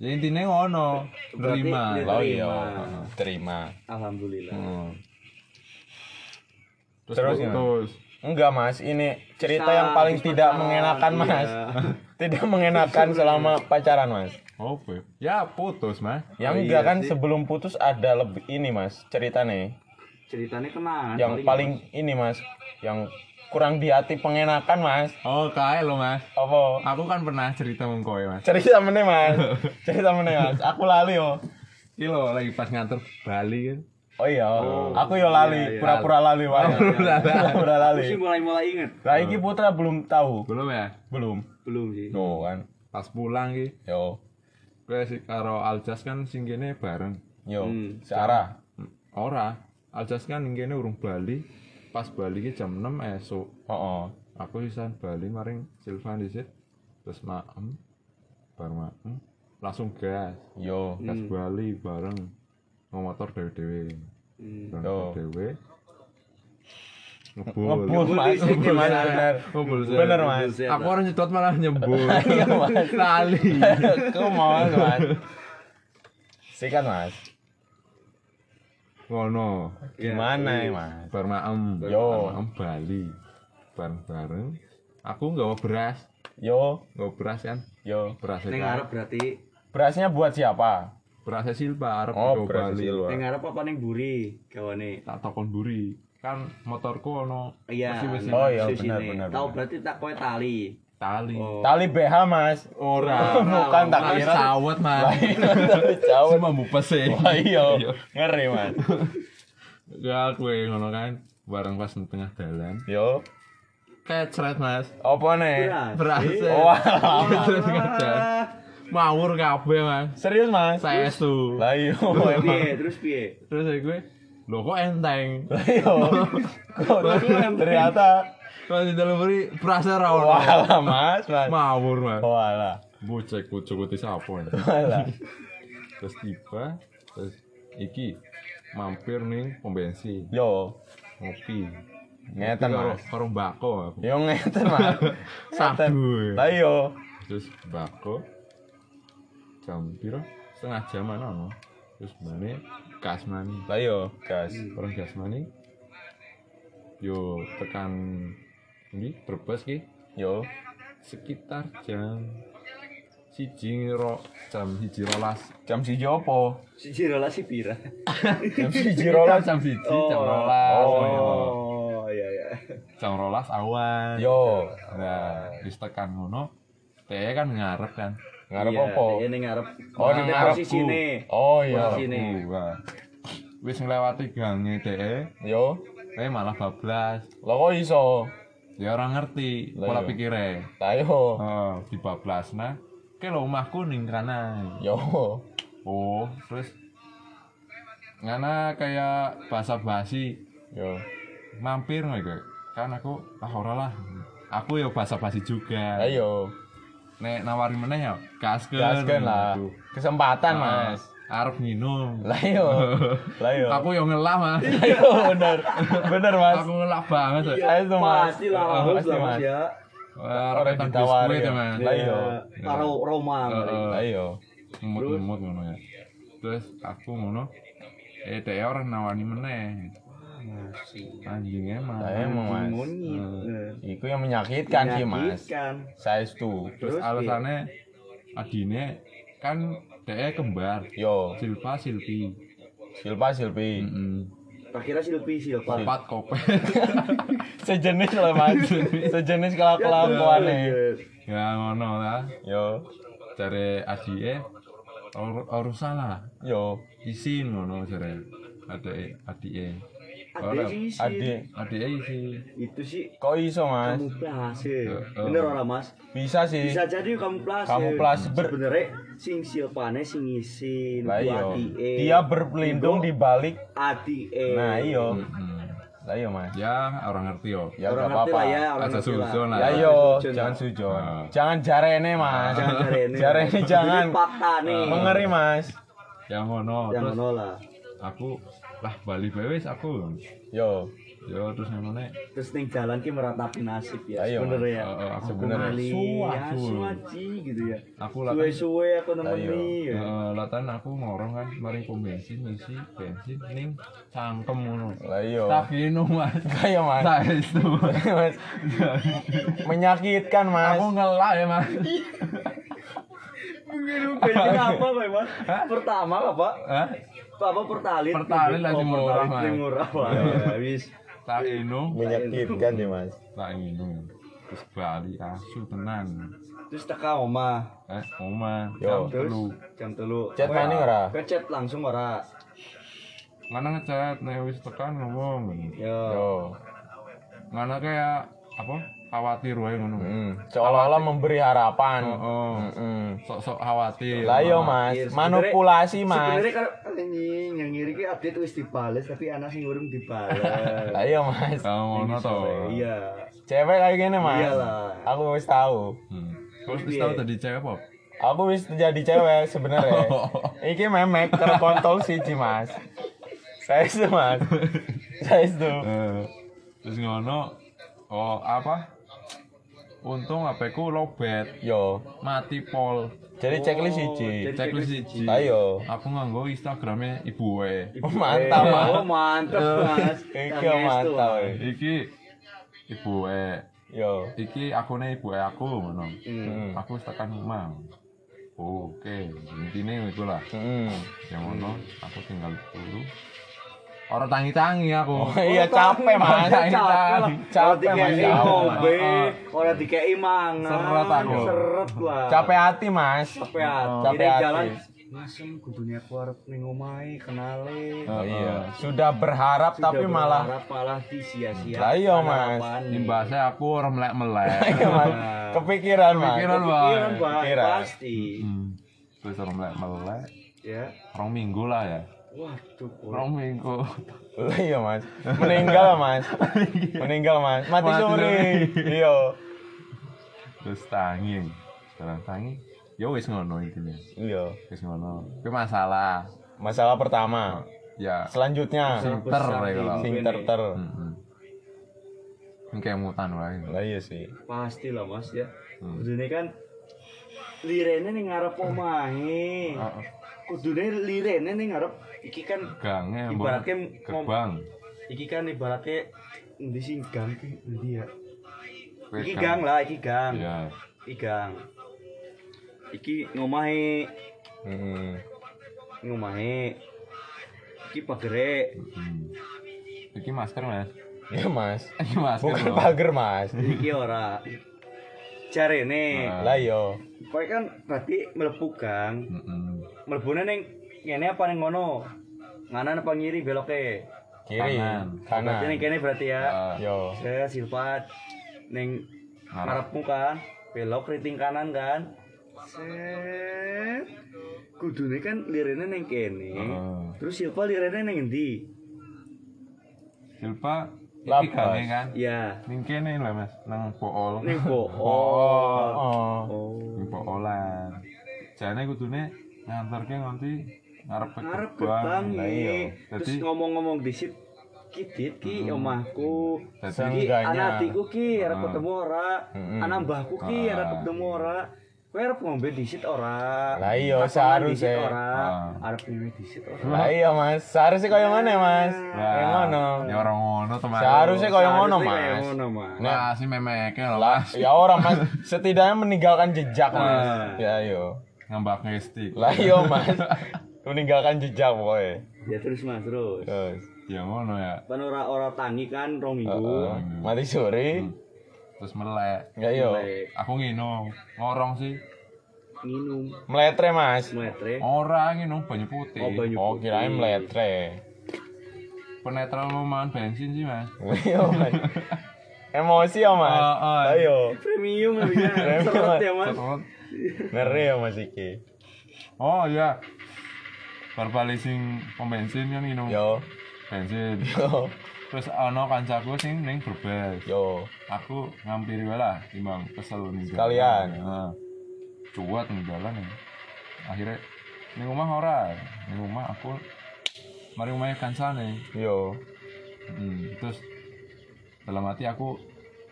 Speaker 3: Ya intinya ngono, terima.
Speaker 2: Terima.
Speaker 1: iya. Terima.
Speaker 2: Alhamdulillah.
Speaker 3: Hmm. Terus,
Speaker 1: Terus
Speaker 3: terus?
Speaker 1: Enggak, Mas. Ini cerita
Speaker 2: Bisa,
Speaker 1: yang paling tidak mengenakan,
Speaker 2: iya.
Speaker 1: Mas. tidak mengenakan selama pacaran, Mas.
Speaker 3: Oh, Beb. ya putus, Mas.
Speaker 1: Yang
Speaker 2: Oh,
Speaker 1: enggak
Speaker 2: iya
Speaker 1: kan
Speaker 2: sih.
Speaker 1: sebelum putus ada lebih ini, Mas. Ceritanya.
Speaker 2: Ceritanya kenangan.
Speaker 1: Yang paling ini, Mas. Yang kurang di hati pengenakan, Mas.
Speaker 3: Oh, kae lo, Mas.
Speaker 1: Apa?
Speaker 3: Aku kan pernah cerita sama kowe, Mas.
Speaker 1: Cerita meneh, Mas. Cerita meneh, Mas. Aku lali yo.
Speaker 3: Iki lo lagi pas nganter Bali kan.
Speaker 1: Oh iya, aku yo lali,
Speaker 2: iya, iya.
Speaker 1: pura-pura lali wae. Pura-pura
Speaker 2: Aku sih
Speaker 1: lali.
Speaker 2: mulai-mulai inget.
Speaker 1: Lah iki Putra belum tahu.
Speaker 3: Belum ya?
Speaker 1: Belum.
Speaker 2: Belum sih.
Speaker 1: Yo kan.
Speaker 3: Pas pulang ki,
Speaker 1: Yo.
Speaker 3: kowe si karo Aljas kan sing kene bareng.
Speaker 1: Yo.
Speaker 2: Hmm.
Speaker 1: Searah.
Speaker 3: Hmm, Ora, Aljas kan ning kene urung Bali. Pas Bali ki jam 6 esuk.
Speaker 1: Heeh.
Speaker 3: Aku sisan Bali maring Silvan dhisik. Terus maem. Bar maem langsung gas.
Speaker 1: Yo.
Speaker 3: Gas Bali bareng ngomotor dhewe-dhewe.
Speaker 2: Hmm.
Speaker 3: Ngebul.
Speaker 1: Ngebul Mas. Iki Mas
Speaker 2: sih.
Speaker 1: Bener Mas.
Speaker 3: Aku orang nyedot malah nyembul.
Speaker 1: Iya, Mas.
Speaker 3: Lali.
Speaker 1: Kau mau Mas. Sikat Mas.
Speaker 3: Ngono.
Speaker 1: Gimana ya Mas?
Speaker 3: Bar maem.
Speaker 1: Yo.
Speaker 3: Maem Bali. Bareng-bareng. Aku nggawa beras.
Speaker 1: Yo.
Speaker 3: Nggawa beras kan.
Speaker 1: Yo.
Speaker 3: Beras
Speaker 2: Ning ngarep berarti
Speaker 1: Berasnya buat siapa?
Speaker 3: Berasnya Silva arep
Speaker 1: Oh, beras
Speaker 3: Bali.
Speaker 2: Ning ngarep apa ning buri gawane.
Speaker 3: Tak takon buri. Kan motorku ono
Speaker 2: Iya.
Speaker 1: Oh, iya, benar, benar,
Speaker 2: Tahu berarti tak kowe tali.
Speaker 3: tali.
Speaker 2: Oh.
Speaker 1: Tali BH Mas.
Speaker 3: Ora.
Speaker 1: Bukan tak
Speaker 3: Tali
Speaker 1: kira.
Speaker 3: sawet, Mas.
Speaker 1: Tali jauh.
Speaker 3: Cuma mbupes sih.
Speaker 1: Wah iya. Ngeri Mas.
Speaker 3: Ya aku ngono kan. Bareng pas di tengah jalan.
Speaker 1: Yo.
Speaker 3: Kecret, Mas.
Speaker 1: Apa nih?
Speaker 2: Beras.
Speaker 1: Wah.
Speaker 3: Terus tengah jalan. Mawur kabeh, Mas.
Speaker 1: Serius Mas?
Speaker 3: Saya itu.
Speaker 1: Lah iya.
Speaker 2: Piye? Terus piye?
Speaker 3: Terus saya gue, lo kok enteng?
Speaker 1: Iya. Kok ternyata
Speaker 3: Kalau di dalam beri berasa rawon.
Speaker 1: Walah Mas, Mas.
Speaker 3: Mawur, Mas.
Speaker 1: Walah.
Speaker 3: Bocek bocok kuti sapo ya.
Speaker 1: Walah.
Speaker 3: Terus tiba, terus iki mampir nih pom bensin
Speaker 1: Yo.
Speaker 3: ngopi.
Speaker 1: Ngeten Mas.
Speaker 3: karo mbako aku.
Speaker 1: Yo ngeten Mas.
Speaker 3: Sabu.
Speaker 1: Iya.
Speaker 3: Terus mbako jam piro? Setengah jam ono. Terus mana kasmani.
Speaker 1: Lah iya, gas.
Speaker 3: Orang kasmani. Yo tekan ini berbes ki
Speaker 1: Yo.
Speaker 3: sekitar jam siji ro jam siji rolas
Speaker 1: Jam siji opo?
Speaker 2: Siji rolas si pira.
Speaker 1: Jam siji rolas.
Speaker 3: jam siji jam rolas
Speaker 2: Oh, iya iya.
Speaker 3: jam rolas awan
Speaker 1: Yo.
Speaker 3: nah wis tekan ngono teh kan ngarep kan
Speaker 1: Ngarep
Speaker 2: Iya,
Speaker 1: opo?
Speaker 2: Dia ning ngarep.
Speaker 1: Oh,
Speaker 2: Maksudnya
Speaker 1: ngarepku.
Speaker 2: posisine.
Speaker 1: Oh iya.
Speaker 2: Posisine.
Speaker 3: Wah. wis nglewati gange teh
Speaker 1: Yo.
Speaker 3: eh malah bablas
Speaker 1: Lah kok iso?
Speaker 3: ya orang ngerti
Speaker 1: Lah,
Speaker 3: pola
Speaker 1: iya.
Speaker 3: pikirnya
Speaker 1: Lah yo.
Speaker 3: oh di bablas nah ke lo omahku ning kanan
Speaker 1: Yo.
Speaker 3: oh terus ngana kayak basa basi
Speaker 1: Yo.
Speaker 3: mampir gue kan aku ah ora lah aku ya basa basi juga
Speaker 1: Ayo.
Speaker 3: Nek nawari meneh ya gaskeun
Speaker 1: Gaskeun lah.
Speaker 3: Gitu.
Speaker 1: Kesempatan,
Speaker 3: Ah,
Speaker 1: Mas.
Speaker 3: arep minum
Speaker 1: Lah yo. Lah yo.
Speaker 3: aku yang ngelah mas
Speaker 1: Ayo bener. Bener, Mas.
Speaker 3: aku ngelah banget ya.
Speaker 1: Ayo tuh, Mas.
Speaker 2: Pasti lah,
Speaker 1: Ah,
Speaker 2: harus
Speaker 1: pasti,
Speaker 2: lah
Speaker 1: Mas.
Speaker 2: Mas ya.
Speaker 3: Wah,
Speaker 1: Orang
Speaker 3: reketan
Speaker 1: ditawari ya.
Speaker 3: ya mas
Speaker 1: Lah iya.
Speaker 2: Karo Roma.
Speaker 3: Heeh.
Speaker 1: Ayo.
Speaker 3: ngemut-ngemut ngono ya terus aku ngono eh teh orang nawani meneh
Speaker 2: Masih.
Speaker 3: Anjing emang.
Speaker 1: Lah, emang, Mas.
Speaker 2: Monyet. Nah.
Speaker 1: Iku yang menyakitkan sih mas. Saya itu.
Speaker 3: Terus
Speaker 2: Terus,
Speaker 3: alasannya adine kan dia kembar.
Speaker 1: Yo,
Speaker 3: Silva Silvi.
Speaker 1: Silpa Silpi.
Speaker 2: Tak kira Silpi Silpa.
Speaker 3: Kopat kopet.
Speaker 1: Sejenis lah mas. Sejenis kalau kelakuannya.
Speaker 3: ya ngono lah.
Speaker 1: Yo,
Speaker 3: Cari adike or, or salah.
Speaker 1: yo.
Speaker 3: Isin ngono jare. Adike adike.
Speaker 2: Ada sih sih.
Speaker 1: Adik,
Speaker 3: Adike isi.
Speaker 2: Itu sih
Speaker 1: kok iso mas?
Speaker 2: kamuflase.
Speaker 3: Heeh.
Speaker 2: Bener orang Mas?
Speaker 1: Bisa sih.
Speaker 2: Bisa jadi kamuflase.
Speaker 1: Kamuflase ber-
Speaker 2: Sebenarnya sing Silpane sing isin.
Speaker 1: Lah
Speaker 2: ku
Speaker 1: iya.
Speaker 2: adike.
Speaker 1: Dia berpelindung di balik.
Speaker 2: adike.
Speaker 1: Nah iyo.
Speaker 3: Hmm.
Speaker 1: Lah iya mas.
Speaker 3: Ya orang ngerti yo.
Speaker 1: Ya
Speaker 2: orang ngerti lah ya, orang ngerti lah.
Speaker 3: lah.
Speaker 1: Ya yo,
Speaker 2: Sujon
Speaker 1: jangan sujon.
Speaker 3: Ah.
Speaker 1: Jangan jarene mas.
Speaker 2: Jangan jarene.
Speaker 1: Jarene jangan.
Speaker 2: Fakta nih.
Speaker 1: Mengeri mas.
Speaker 3: Yang ngono
Speaker 2: Yang ngono lah.
Speaker 3: Aku lah Bali bewes aku.
Speaker 1: Yo,
Speaker 3: Yo terus yang mana?
Speaker 2: Terus ning jalan ki meratapi nasib ya.
Speaker 1: Ayo,
Speaker 2: Sebenarnya ya.
Speaker 3: Heeh, aku
Speaker 1: Sebenarnya.
Speaker 2: Kali
Speaker 3: Su,
Speaker 2: ya,
Speaker 3: asu.
Speaker 2: suaci gitu ya.
Speaker 3: Aku lah
Speaker 2: Suwe-suwe aku
Speaker 1: Ayo.
Speaker 2: nemeni ya.
Speaker 3: Eh, latan aku ngorong kan mari pom bensin ngisi bensin ning cangkem ngono.
Speaker 1: lah iya.
Speaker 3: Tak minum mas.
Speaker 1: Kayak mas.
Speaker 3: Saya itu.
Speaker 1: Mas. Menyakitkan mas.
Speaker 3: Aku ngelak ya mas.
Speaker 2: Apa Pak Mas? Pertama apa?
Speaker 3: Hah?
Speaker 2: Apa
Speaker 3: lah sing
Speaker 2: Oh,
Speaker 3: murah, Mas.
Speaker 2: murah. Pak. Ya wis.
Speaker 3: Tak minum.
Speaker 1: Menyakitkan sih mas.
Speaker 3: Tak minum. Terus Bali asu tenan.
Speaker 2: Terus teka oma.
Speaker 3: Eh, oma jam telu.
Speaker 2: jam telu.
Speaker 1: Chat maning ora?
Speaker 2: Ke chat langsung ora.
Speaker 3: Mana ngechat, nek wis tekan ngomong.
Speaker 2: Yo.
Speaker 1: Yo.
Speaker 3: Mana kayak apa? Khawatir wae ngono.
Speaker 1: Hmm. Seolah-olah memberi harapan.
Speaker 3: Heeh.
Speaker 1: Hmm.
Speaker 3: Sok-sok khawatir.
Speaker 1: Lah iya mas.
Speaker 2: Sebenarnya-
Speaker 1: Manipulasi mas.
Speaker 2: Sebenarnya kan anjing yang ngiri ki update wis dibales tapi anak sing urung dibales.
Speaker 1: Lah iya mas.
Speaker 3: Ah, ngono to.
Speaker 2: Iya.
Speaker 1: Cewek kayak gini mas.
Speaker 2: Iyalah.
Speaker 1: Aku wis tahu.
Speaker 3: Hmm. Terus wis
Speaker 2: Iya.
Speaker 3: tau tadi cewek apa?
Speaker 1: Aku wis jadi cewek sebenarnya. Iki memek terkontol siji mas. Saya itu mas. Saya itu.
Speaker 3: Eh, terus ngono oh apa? Untung HP ku lobet,
Speaker 1: Yo.
Speaker 3: mati pol.
Speaker 1: Jadi checklist
Speaker 2: Oh,
Speaker 1: siji.
Speaker 3: Checklist siji.
Speaker 1: Ayo.
Speaker 3: Aku nganggo Instagramnya ibu we.
Speaker 1: Oh, mantap mas.
Speaker 2: Oh, mantap Mas.
Speaker 1: Iki mantap. Eh.
Speaker 3: Iki ibu we.
Speaker 1: Yo.
Speaker 3: Iki akune ibu we aku ngono.
Speaker 1: Hmm.
Speaker 3: Aku wis tekan rumah. Oke, intine iku lah.
Speaker 1: Hmm.
Speaker 3: Yang ngono aku tinggal dulu. Orang tangi-tangi aku.
Speaker 1: Oh iya capek mas.
Speaker 2: Capek. Ora
Speaker 1: Capek mas.
Speaker 2: dikei
Speaker 1: Capek.
Speaker 2: ngombe,
Speaker 3: Heeh.
Speaker 2: ora dikei mangan.
Speaker 3: Seret aku.
Speaker 2: Seret lah.
Speaker 1: Capek hati mas.
Speaker 2: Capek hati.
Speaker 1: Capek
Speaker 2: Ini
Speaker 1: hati.
Speaker 2: jalan. Masem kudune aku arep ning omahe kenale.
Speaker 1: Oh iya. Sudah berharap
Speaker 2: Sudah
Speaker 1: tapi malah.
Speaker 2: berharap malah disia-sia.
Speaker 1: Lah iya, Mas.
Speaker 3: Imbasnya aku orang melek-melek.
Speaker 1: Iya mas. Kepikiran mas.
Speaker 3: Kepikiran, Pak.
Speaker 2: Pikiran, Pak.
Speaker 1: Pikiran.
Speaker 2: Pasti.
Speaker 3: Hmm. Terus orang melek-melek.
Speaker 2: Ya.
Speaker 3: Orang minggu lah ya.
Speaker 2: Waduh.
Speaker 3: Orang minggu.
Speaker 1: Lah iya mas. Meninggal mas. Meninggal mas. Mati
Speaker 3: Mati
Speaker 1: sore. Iya.
Speaker 3: Terus tangi. Sekarang tangi. Ya wis ngono intinya.
Speaker 1: Iya.
Speaker 3: Wis ngono. Tapi masalah.
Speaker 1: Masalah pertama.
Speaker 3: Ya.
Speaker 1: Selanjutnya.
Speaker 3: Sinter ya kalau.
Speaker 1: Sing ter-ter.
Speaker 3: Hmm. Ini kayak mutan wae.
Speaker 1: Lah iya sih.
Speaker 2: Pasti lah Mas ya.
Speaker 3: Hmm.
Speaker 2: Kudune kan lirene ning ngarep omahe.
Speaker 3: Heeh.
Speaker 2: Kudune lirene ning ngarep iki kan
Speaker 3: Gange
Speaker 2: Ibaratnya
Speaker 3: gerbang.
Speaker 2: iki kan ibaratnya endi sing gang ki endi ya? Iki gang lah, iki gang.
Speaker 3: Iya.
Speaker 2: Iki gang. Iki ngomahe,
Speaker 1: Hmm.
Speaker 2: ngomahe. Iki pagere.
Speaker 3: Hmm. Iki masker mas.
Speaker 1: Iya mas.
Speaker 3: Iki masker.
Speaker 1: Bukan pagar mas.
Speaker 2: Iki ora. Jarene.
Speaker 3: Nah.
Speaker 1: Lah iya.
Speaker 2: Kowe kan berarti mlebu gang.
Speaker 3: Mm-mm.
Speaker 2: Mlebune ning ngene apa ning ngono? Nganan apa ngiri beloke?
Speaker 1: Kiri.
Speaker 3: Kanan.
Speaker 2: Berarti ning
Speaker 1: Kanan.
Speaker 2: kene berarti ya.
Speaker 3: Ah,
Speaker 1: Yo.
Speaker 2: Saya silpat ning
Speaker 3: Ngarep.
Speaker 2: ngarepmu kan, belok keriting kanan kan. Set. Kudune kan lirene ning kene.
Speaker 3: Heeh.
Speaker 2: Terus Silva lirene ning endi?
Speaker 3: Silpa iki
Speaker 1: Lapas.
Speaker 3: gange kan.
Speaker 2: Ya,
Speaker 3: Ning kene lah Mas, nang Pool.
Speaker 2: ning.
Speaker 3: Pool.
Speaker 1: Oh.
Speaker 2: Oh.
Speaker 3: Ning Poolan. Jane kudune nganterke nganti ngarep
Speaker 2: Ngarep
Speaker 3: gerbang.
Speaker 1: Lah iya.
Speaker 2: Terus ngomong-ngomong disit Kidit ki omahku.
Speaker 3: Jadi-
Speaker 2: Ki anak adikku ki arep
Speaker 3: Ah.
Speaker 2: ketemu ora.
Speaker 1: Mm-mm.
Speaker 2: Anak mbahku ki
Speaker 3: Ah.
Speaker 2: arep ketemu ora. Kowe arep ngombe disit ora?
Speaker 1: Lah iya, seharusnya.
Speaker 2: ora.
Speaker 3: Ah.
Speaker 2: Arep ngewe disit ora?
Speaker 1: Lah iya Mas, seharusnya kaya mana Mas?
Speaker 3: Wah,
Speaker 1: Kayak ngono.
Speaker 3: Ya orang ngono teman.
Speaker 1: Seharusnya kaya ngono Mas.
Speaker 3: Nah, si memeke lho,
Speaker 1: Lah,
Speaker 3: Mas.
Speaker 1: ya orang Mas, setidaknya meninggalkan jejak Mas.
Speaker 2: Ah.
Speaker 1: Ya yo.
Speaker 3: Ngambak ngestik.
Speaker 1: Lah iya Mas. Meninggalkan jejak pokoknya.
Speaker 2: Ya terus Mas, terus.
Speaker 1: Terus.
Speaker 3: Ya ngono ya.
Speaker 2: Kan ora ora tangi kan rong minggu.
Speaker 1: Heeh. Mati sore.
Speaker 3: Terus melek.
Speaker 1: Ya yo.
Speaker 3: Aku nginum. Ngorong sih.
Speaker 2: Minum
Speaker 1: Meletre Mas.
Speaker 2: metre.
Speaker 3: Ora nginum banyu putih.
Speaker 2: Oh, banyu
Speaker 1: Oh,
Speaker 2: putih.
Speaker 1: kirain meletre.
Speaker 3: Penetral lumayan bensin sih, Mas.
Speaker 1: Iya Mas. Emosi ya Mas.
Speaker 3: Oh, oh.
Speaker 1: Ayo.
Speaker 2: Premium ya.
Speaker 1: Premium,
Speaker 2: ya Mas.
Speaker 1: Ngeri ya Mas iki.
Speaker 3: Oh iya. Barbali sing pom bensin kan minum
Speaker 1: Yo.
Speaker 3: bensin.
Speaker 1: Yo.
Speaker 3: Terus ana kancaku sing ning berbes.
Speaker 1: Yo.
Speaker 3: Aku ngampiri wae lah timbang kesel ning.
Speaker 1: Sekalian.
Speaker 3: Heeh. Cuat ning jalan ya. Akhirnya ning rumah ora. Ning rumah aku mari omahe kancane.
Speaker 1: Yo.
Speaker 3: Hmm, terus dalam hati aku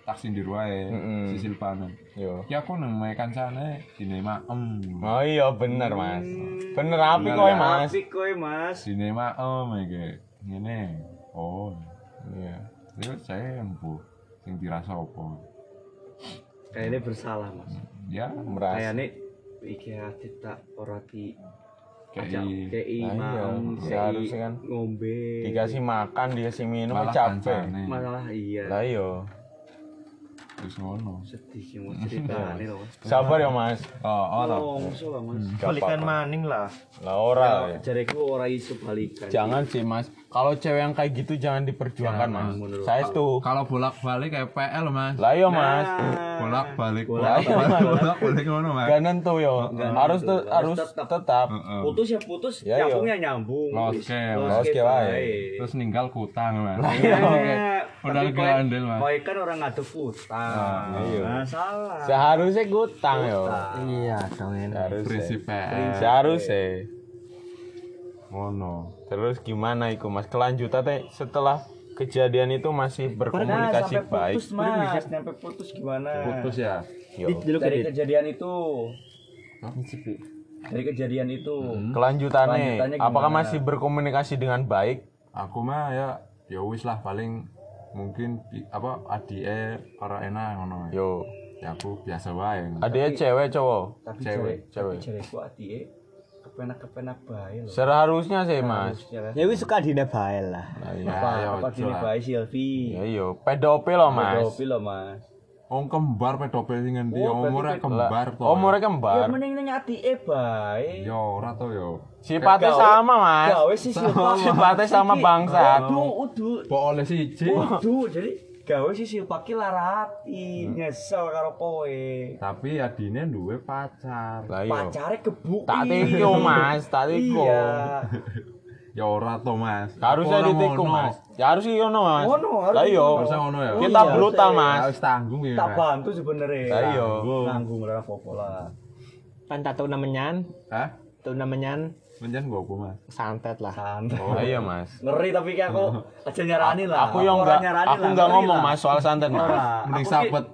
Speaker 3: tak sindir wae
Speaker 1: Mm-mm.
Speaker 3: sisil panen.
Speaker 1: Yo.
Speaker 3: Ya aku nang omahe kancane dine maem.
Speaker 1: Oh iya bener Mas. Bener api kowe
Speaker 3: ya.
Speaker 1: Mas.
Speaker 2: Apik kowe Mas.
Speaker 3: Dine maem iki. Ngene. Oh.
Speaker 1: Iya.
Speaker 3: Ya saya empu sing dirasa apa.
Speaker 2: Kayaknya bersalah Mas.
Speaker 3: Ya,
Speaker 1: Merasa.
Speaker 2: Kayaknya iki hati tak ora di
Speaker 3: kayak
Speaker 1: Lah iya,
Speaker 2: maem,
Speaker 1: seharusnya
Speaker 2: kei
Speaker 1: kan
Speaker 2: ngombe.
Speaker 1: Dikasih makan, dikasih minum capek.
Speaker 2: Masalah iya.
Speaker 1: Lah iya.
Speaker 3: Terus ngono.
Speaker 2: Sedih sih mau ceritane loh Mas.
Speaker 1: Sabar ya Mas.
Speaker 3: Oh, oh, toh.
Speaker 2: Oh, musuh lah Mas.
Speaker 4: Balikan maning lah.
Speaker 1: Lah ora.
Speaker 2: Jareku ora iso balikan.
Speaker 1: Jangan sih Mas. Kalau cewek yang kayak gitu jangan diperjuangkan Mas.
Speaker 2: menurut
Speaker 1: Saya tuh.
Speaker 3: Kalau bolak-balik kayak PL, Mas.
Speaker 1: Lah iya Mas.
Speaker 3: Bolak-balik,
Speaker 1: Lah iya,
Speaker 3: bolak-balik,
Speaker 1: Mas.
Speaker 3: bolak-balik ngono, Mas.
Speaker 1: Gak nentu yo. Harus tuh harus
Speaker 2: tetap. Putus ya putus,
Speaker 1: Ya, iya.
Speaker 2: nyambungnya nyambung.
Speaker 3: Loske,
Speaker 1: loske wae.
Speaker 3: Terus ninggal kutang, Mas.
Speaker 2: Iya.
Speaker 3: Udah
Speaker 2: Tapi kowe-
Speaker 3: gandel, Mas.
Speaker 2: kowe kan orang ngadep utang.
Speaker 1: iya.
Speaker 2: Nah, salah.
Speaker 1: Seharusnya gutang yo.
Speaker 4: Iya, dong ini.
Speaker 1: Harusnya.
Speaker 3: Prinsip PL.
Speaker 1: Seharusnya.
Speaker 3: Ngono.
Speaker 1: Terus gimana iku Mas? Kelanjutan teh setelah kejadian itu masih berkomunikasi
Speaker 2: sampai
Speaker 1: baik.
Speaker 2: putus, Mas. Sampai putus gimana?
Speaker 3: Putus ya.
Speaker 1: Yo.
Speaker 2: Dari kejadian itu. Dari kejadian itu.
Speaker 1: Kelanjutannya,
Speaker 2: Kelanjutannya
Speaker 1: apakah masih berkomunikasi dengan baik?
Speaker 3: Aku mah ya ya wis lah paling mungkin apa adike ora enak ngono.
Speaker 1: Yo.
Speaker 3: Ya aku biasa wae.
Speaker 1: Adanya cewek cowok?
Speaker 2: Tapi
Speaker 3: Cewek,
Speaker 2: cewek,
Speaker 1: cewek.
Speaker 2: tapi cewekku adike kepenak-kepenak bae loh.
Speaker 1: Seharusnya sih Mas.
Speaker 2: Ya kan?
Speaker 4: Ya wis suka dine bae lah.
Speaker 1: Nah, iya.
Speaker 2: Apa,
Speaker 3: ya,
Speaker 2: apa
Speaker 3: lah.
Speaker 2: bae Silvi?
Speaker 1: Ya iya, pedofil loh Mas.
Speaker 2: Pedofil loh, Mas.
Speaker 3: Wong kembar pedofil sing ngendi
Speaker 2: Oh,
Speaker 3: umure kembar to.
Speaker 1: Mereka
Speaker 2: Ya
Speaker 1: kembar.
Speaker 2: mending ning adike bae.
Speaker 3: Ya ora to yo.
Speaker 1: Sifatnya sama Mas.
Speaker 2: Gawe sih.
Speaker 1: Sifatnya sama bangsat.
Speaker 2: Udu, udu.
Speaker 3: Kok oleh siji.
Speaker 2: Udu, jadi gawe sih Silva ki lara ati, nyesel karo kowe.
Speaker 3: Tapi adine duwe pacar.
Speaker 1: Lah iya.
Speaker 2: Pacare gebuk.
Speaker 1: Tak tiko Mas, tak tiko.
Speaker 2: Iya.
Speaker 3: Ya ora to, Mas.
Speaker 1: Harusnya
Speaker 3: ngono.
Speaker 1: Mas. Ya harus iya no Mas.
Speaker 2: Ngono, harus
Speaker 1: Lah iya.
Speaker 3: Harusnya ngono ya.
Speaker 1: Kita
Speaker 2: Iya,
Speaker 1: brutal
Speaker 2: harusnya.
Speaker 1: Mas.
Speaker 3: Harus tanggung ya.
Speaker 2: Tak bantu sebenarnya.
Speaker 1: Lah iya.
Speaker 2: Nanggung ora apa-apa lah.
Speaker 4: Kan tahu namenyan,
Speaker 3: Hah?
Speaker 4: tahu namenyan
Speaker 3: Menjan gua apa, Mas?
Speaker 4: santet lah.
Speaker 2: Santai.
Speaker 1: Lah iya Mas.
Speaker 2: Ngeri tapi kayak aku aja nyarani lah.
Speaker 1: Aku yang enggak aku enggak ngomong. Mas soal santet Mas.
Speaker 3: Mending
Speaker 2: Aku
Speaker 3: sapet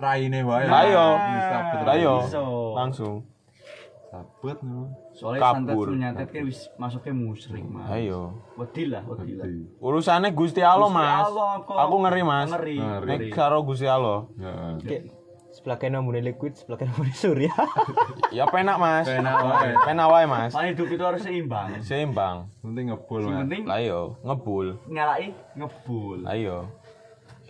Speaker 3: raine wae.
Speaker 1: Lah iya. Lah iya. Langsung.
Speaker 3: Sapet no.
Speaker 2: Soalnya santet tuh nyatet kayak wis masuknya musrik mas.
Speaker 1: Ayo.
Speaker 2: Wedi lah, wedi lah.
Speaker 1: Urusannya Gusti Allah
Speaker 2: Gusti
Speaker 1: Mas.
Speaker 2: Allah.
Speaker 1: Aku ngeri Mas.
Speaker 2: Ngeri.
Speaker 1: Nek karo Gusti Allah.
Speaker 3: Heeh.
Speaker 4: Sebelah kena mune liquid, sebelah kena mune surya.
Speaker 1: Ya penak Mas.
Speaker 3: Penak wae.
Speaker 1: Penak wae Mas.
Speaker 2: Soalnya hidup itu harus seimbang.
Speaker 1: Seimbang.
Speaker 3: Penting ngebul, Mas.
Speaker 2: penting
Speaker 1: Lah iya, ngebul.
Speaker 2: nyalai ngebul.
Speaker 1: Lah iya.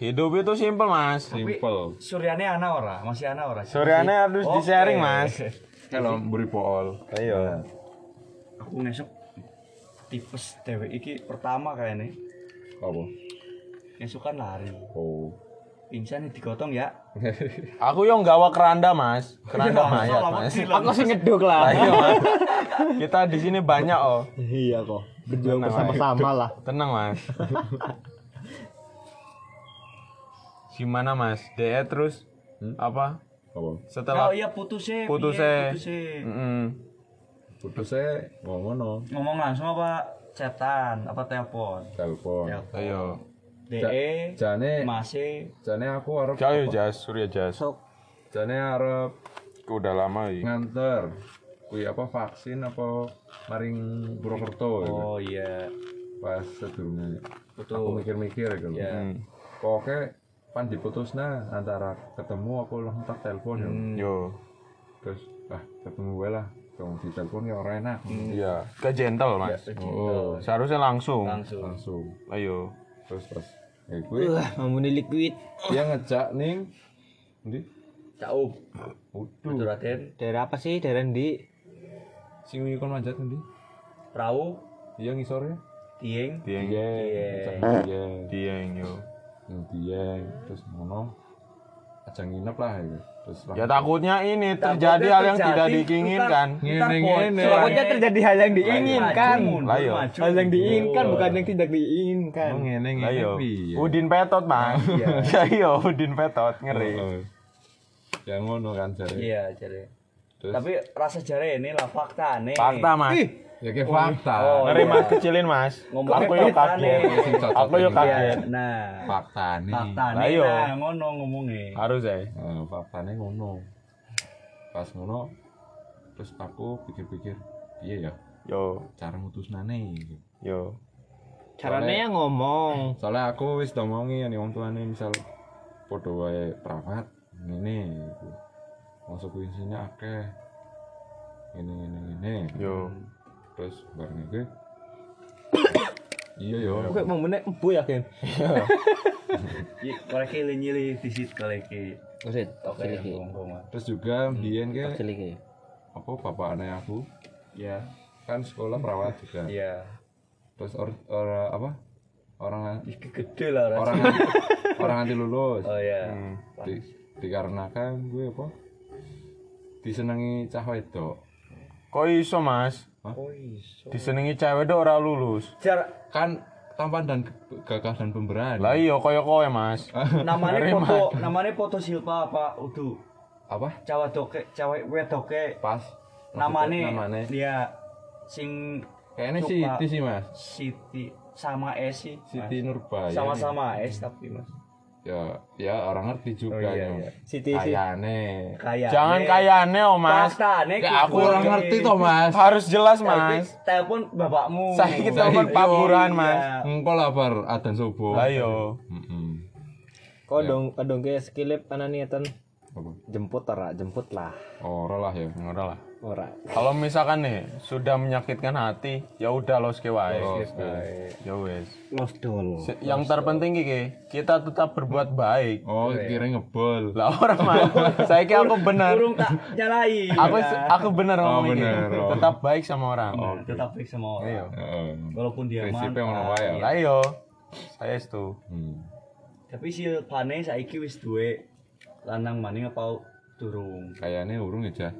Speaker 1: Hidup itu simpel Mas.
Speaker 3: Simple.
Speaker 2: Suryane ana ora? Masih ana ora?
Speaker 1: Suryane harus
Speaker 2: Oke.
Speaker 1: di-sharing Mas.
Speaker 3: Kalau mburi pool.
Speaker 1: Lah iya.
Speaker 2: Aku ngesek tipes dewek iki pertama kayaknya
Speaker 3: Apa?
Speaker 2: ngesuk kan lari.
Speaker 3: Oh.
Speaker 2: Pingsan digotong ya.
Speaker 1: Aku yang gawa keranda Mas. Keranda
Speaker 2: Iya,
Speaker 1: mayat Mas.
Speaker 4: Aku sih ngeduk
Speaker 1: Lah
Speaker 4: lah.
Speaker 1: iya Mas. Kita di sini banyak oh.
Speaker 4: Iya kok. Berjuang bersama-sama lah.
Speaker 1: Tenang Mas. Gimana Mas? DE terus apa?
Speaker 3: Apa?
Speaker 1: Setelah
Speaker 2: Oh iya putusnya.
Speaker 1: putusnya.
Speaker 2: piye putusnya?
Speaker 1: Mm-mm.
Speaker 3: Putusnya ngono
Speaker 2: Ngomong langsung apa chatan apa telepon?
Speaker 3: telepon.
Speaker 2: Telepon.
Speaker 1: Ayo.
Speaker 2: DE
Speaker 3: Jane
Speaker 2: masih
Speaker 3: jane aku arep
Speaker 1: Jauh Jas, Surya Jas.
Speaker 4: Sok
Speaker 3: jane arep udah lama iki. Nganter. Kuwi apa vaksin apa maring Purwokerto gitu.
Speaker 2: Oh iya.
Speaker 3: Pas sedurunge
Speaker 2: Betul.
Speaker 3: aku mikir-mikir gitu.
Speaker 2: Ya.
Speaker 3: Hmm. Pokoknya pan diputusna antara ketemu apa langsung tak telepon ya.
Speaker 1: Yo.
Speaker 3: Terus ah ketemu gue lah. Kalau di telepon ya orang enak.
Speaker 1: Iya. Ke gentle, Mas.
Speaker 3: Oh,
Speaker 1: Seharusnya langsung.
Speaker 2: Langsung.
Speaker 3: langsung.
Speaker 1: Ayo.
Speaker 3: Terus pas gue
Speaker 4: Wah, mamune liquid.
Speaker 3: dia ngejak ning Ndi?
Speaker 2: Caup. Betul Raden.
Speaker 4: Daerah apa sih? Daerah di
Speaker 3: Sing kon manjat ndi?
Speaker 2: Perahu.
Speaker 3: Iya ngisore.
Speaker 2: Dieng.
Speaker 1: Dieng.
Speaker 3: Iya. Iya.
Speaker 1: Dieng yo.
Speaker 3: Dieng terus ngono aja nginep lah ya. Terus
Speaker 1: Ya takutnya ini terjadi hal yang tidak diinginkan.
Speaker 3: Ngene-ngene.
Speaker 4: Takutnya terjadi hal yang diinginkan.
Speaker 1: Lah yo.
Speaker 4: Hal yang diinginkan bukan yang tidak diinginkan.
Speaker 3: Oh, ngene
Speaker 1: Lah
Speaker 3: ngene
Speaker 1: yo.
Speaker 3: piye?
Speaker 1: Udin petot, Mas. Ya iya, Udin petot ngeri.
Speaker 3: Heeh. Ya ngono kan jare.
Speaker 2: Iya.
Speaker 3: Terus
Speaker 2: Tapi rasa jare ini lah fakta nih.
Speaker 1: Fakta, Mas.
Speaker 3: Ya kayak fakta.
Speaker 2: Oh,
Speaker 1: Ngeri
Speaker 2: iya.
Speaker 1: Mas kecilin, Mas.
Speaker 2: Ngomongnya
Speaker 1: Aku yo
Speaker 2: fakta
Speaker 1: kaget.
Speaker 2: nih.
Speaker 1: Aku yo
Speaker 3: ini.
Speaker 1: kaget.
Speaker 2: Nah,
Speaker 3: Fakta nih.
Speaker 2: fakta nih
Speaker 1: iya.
Speaker 2: nah ngono ngomongnya.
Speaker 1: Harus ya.
Speaker 3: Eh, faktanya ngono. Pas ngono terus aku pikir-pikir, iya ya
Speaker 1: Yo,
Speaker 3: cara mutusnane gitu.
Speaker 1: yo.
Speaker 4: Caranya yang ngomong.
Speaker 3: Soalnya aku wis ngomongi nih wong tuane misal podo wae perawat ngene gitu. Masuk sini akeh. Ngene ngene ngene.
Speaker 1: Yo.
Speaker 3: Terus bareng iki Iya yo.
Speaker 4: Kok mamune empu ya, Ken?
Speaker 2: Iya, koleki nyili disit koleki.
Speaker 4: Usit,
Speaker 2: Oke.
Speaker 3: Terus juga biyen ke
Speaker 4: Siliki.
Speaker 3: apa bapakane aku
Speaker 2: Ya,
Speaker 3: kan sekolah perawat juga.
Speaker 2: iya.
Speaker 3: Terus or, or- apa? Orang
Speaker 2: Iki gede lah
Speaker 3: orang
Speaker 2: rasanya.
Speaker 3: orang anti lulus.
Speaker 2: Oh iya.
Speaker 3: Di, dikarenakan gue apa? Disenangi cah wedok.
Speaker 1: Kok iso, Mas?
Speaker 2: Oh iso.
Speaker 1: Disenengi cewek dok ora lulus.
Speaker 2: Jar
Speaker 3: Kan tampan dan gagah dan pemberani.
Speaker 1: Lah iya koyo kowe, Mas.
Speaker 2: namanya foto namanya foto Silpa apa udu
Speaker 3: apa?
Speaker 2: cewek doke cewek wedoke
Speaker 3: Pas.
Speaker 2: namanya
Speaker 3: namanya.
Speaker 2: dia sing
Speaker 3: Kayaknya. Siti sih mas.
Speaker 2: Siti sama Mas.
Speaker 3: Siti Nurbaya.
Speaker 2: sama-sama S tapi mas
Speaker 3: Ya, ya orang ngerti juga
Speaker 2: Oh, iya,
Speaker 3: ya.
Speaker 2: iya.
Speaker 4: Siti.
Speaker 3: Kayane.
Speaker 2: kayak
Speaker 1: Jangan kayane, oh, Mas.
Speaker 3: Ya aku orang ngerti toh mas.
Speaker 1: Harus jelas, Mas.
Speaker 2: telepon bapakmu
Speaker 1: Saya kita telepon
Speaker 3: Saya-
Speaker 1: Pak Burhan,
Speaker 2: Iya.
Speaker 1: Mas.
Speaker 3: Engkau lah bar adan subuh.
Speaker 1: Lah iya.
Speaker 3: Mm-mm.
Speaker 4: Kodong kodong ke skilip ana niatan
Speaker 3: Apa?
Speaker 4: jemput ora, jemput lah.
Speaker 3: Ora lah ya.
Speaker 1: Ora lah.
Speaker 4: Ora.
Speaker 1: Kalau misalkan nih sudah menyakitkan hati, ya udah los ke wae.
Speaker 3: Oh,
Speaker 1: Ya wes.
Speaker 4: Los dol.
Speaker 1: Yang terpenting iki, kita tetap berbuat baik.
Speaker 3: Oh, kira ngebol.
Speaker 1: Lah orang mah. Saya kira aku benar.
Speaker 2: burung tak nyalai
Speaker 1: Aku aku benar
Speaker 3: Oh,
Speaker 1: ngomong iki.
Speaker 3: oh.
Speaker 1: Tetap baik sama orang.
Speaker 2: Nah, tetap baik sama orang
Speaker 1: Iya.
Speaker 3: Heeh.
Speaker 2: walaupun dia
Speaker 3: Prinsipnya ngono
Speaker 2: mantan.
Speaker 3: wae ya.
Speaker 1: Lah iya. Saya itu.
Speaker 3: Hmm.
Speaker 2: tapi si Pane saiki wis duwe lanang maning apa durung
Speaker 3: Kayaknya urung ya, Jah.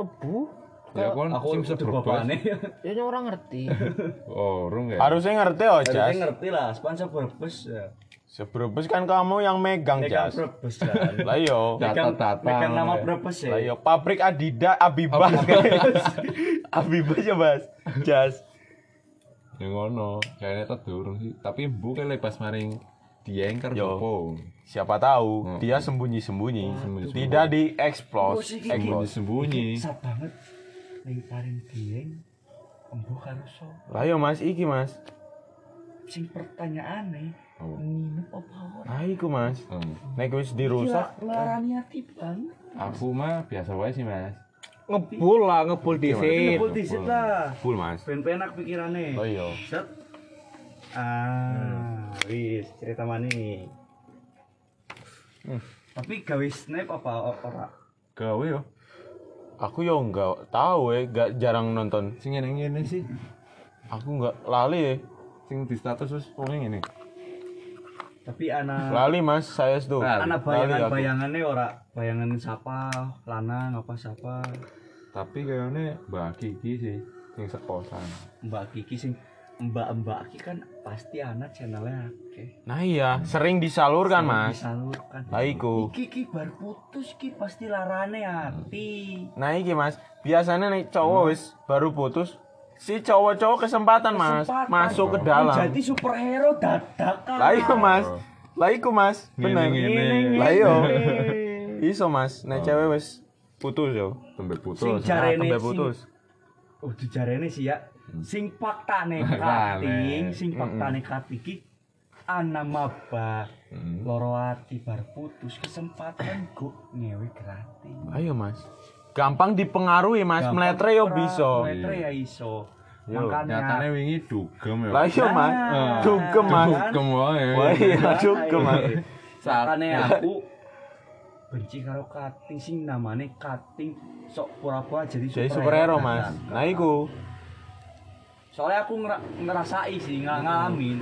Speaker 4: Obu.
Speaker 3: Ya kon
Speaker 2: aku
Speaker 3: sing seberbas.
Speaker 2: bapakne
Speaker 4: Ya orang ngerti.
Speaker 3: Oh, urung ya.
Speaker 1: Harusnya ngerti oh,
Speaker 2: Harusnya
Speaker 1: Jas.
Speaker 2: ngerti lah sponsor berbes ya
Speaker 1: Sebrebes kan kamu yang megang,
Speaker 2: megang
Speaker 1: Jas.
Speaker 2: berbes kan
Speaker 1: Lah iya.
Speaker 2: megang, megang nama berbes ya
Speaker 1: Lah iya, pabrik Adidas Abibas. Abibas ya, Bas. Jas.
Speaker 3: Ya ngono. Kayaknya tak durung sih. Tapi bu kayak lepas maring dieng karo
Speaker 1: Yo. Siapa tahu
Speaker 3: Hmm.
Speaker 1: dia sembunyi-sembunyi,
Speaker 3: Sembunyi-sembunyi.
Speaker 1: tidak dieksplos.
Speaker 3: Sembunyi sembunyi.
Speaker 2: susah banget ning paring dieng embuh karo so
Speaker 1: Lah iya Mas, iki Mas.
Speaker 2: sing pertanyaane
Speaker 3: Oh.
Speaker 2: nginep apa ora
Speaker 1: Ah iku Mas.
Speaker 3: Hmm.
Speaker 1: Nek wis dirusak,
Speaker 2: larani ati
Speaker 3: Aku mah biasa wae sih mas.
Speaker 4: Ngebul lah, ngebul disit.
Speaker 2: Ngebul disit lah
Speaker 1: full Mas.
Speaker 2: ben penak pikirane
Speaker 1: Oh iya.
Speaker 2: set ah wis cerita mani tapi gawe snap apa ora
Speaker 3: Gawe yo.
Speaker 1: Aku yo enggak tahu ya, enggak jarang nonton.
Speaker 3: Sing ngene-ngene sih.
Speaker 1: Aku enggak lali ya.
Speaker 3: Sing di status wis wong ngene.
Speaker 2: tapi anak
Speaker 1: Lali Mas, saya itu.
Speaker 2: Anak
Speaker 1: Lali
Speaker 2: bayangan
Speaker 1: aku.
Speaker 2: bayangannya ora bayangan siapa lanang apa siapa
Speaker 3: Tapi kayaknya Mbak Kiki sih sing sekosan.
Speaker 2: mbak Kiki sing mbak mbak Kiki kan pasti anak channelnya oke
Speaker 1: Nah iya, sering disalurkan Mas.
Speaker 2: disalurkan
Speaker 1: Lah iku.
Speaker 2: Iki ki baru putus ki pasti larane hati
Speaker 1: Nah iki Mas, biasanya nih cowok wis baru putus, si cowok-cowok kesempatan Mas
Speaker 2: Kesempatan.
Speaker 1: masuk ke dalam.
Speaker 2: jadi superhero dadakan
Speaker 1: Lah iya Mas. Lah iku Mas.
Speaker 3: Ngene-ngene.
Speaker 1: Lah iya. Iso Mas, nek cewek wis putus yo.
Speaker 3: tembe
Speaker 2: Sing
Speaker 3: putus
Speaker 2: jarene
Speaker 1: Tembe
Speaker 2: sing-
Speaker 1: putus.
Speaker 2: Oh, dijarene sih ya. Sing faktane
Speaker 3: Rame.
Speaker 2: kating, sing faktane kating iki ana maba
Speaker 3: Hmm.
Speaker 2: loro ati bar putus kesempatan go ngewe gratis.
Speaker 1: Ayo Mas. Gampang dipengaruhi Mas, meletre yo bisa.
Speaker 2: Meletre ya iso.
Speaker 1: Yo,
Speaker 3: nyatane
Speaker 2: Makanya
Speaker 3: wingi dugem ya
Speaker 1: Lah iya Mas,
Speaker 2: Nah.
Speaker 1: dugem Mas.
Speaker 3: dugem wae
Speaker 1: Wah iya dugem Mas.
Speaker 2: Makanya aku benci karo kating sing namane kating sok pura-pura jadi
Speaker 1: Jadi superhero Mas. Nah iku.
Speaker 2: Soalnya aku ngera- ngerasai sih, ng ngalamin.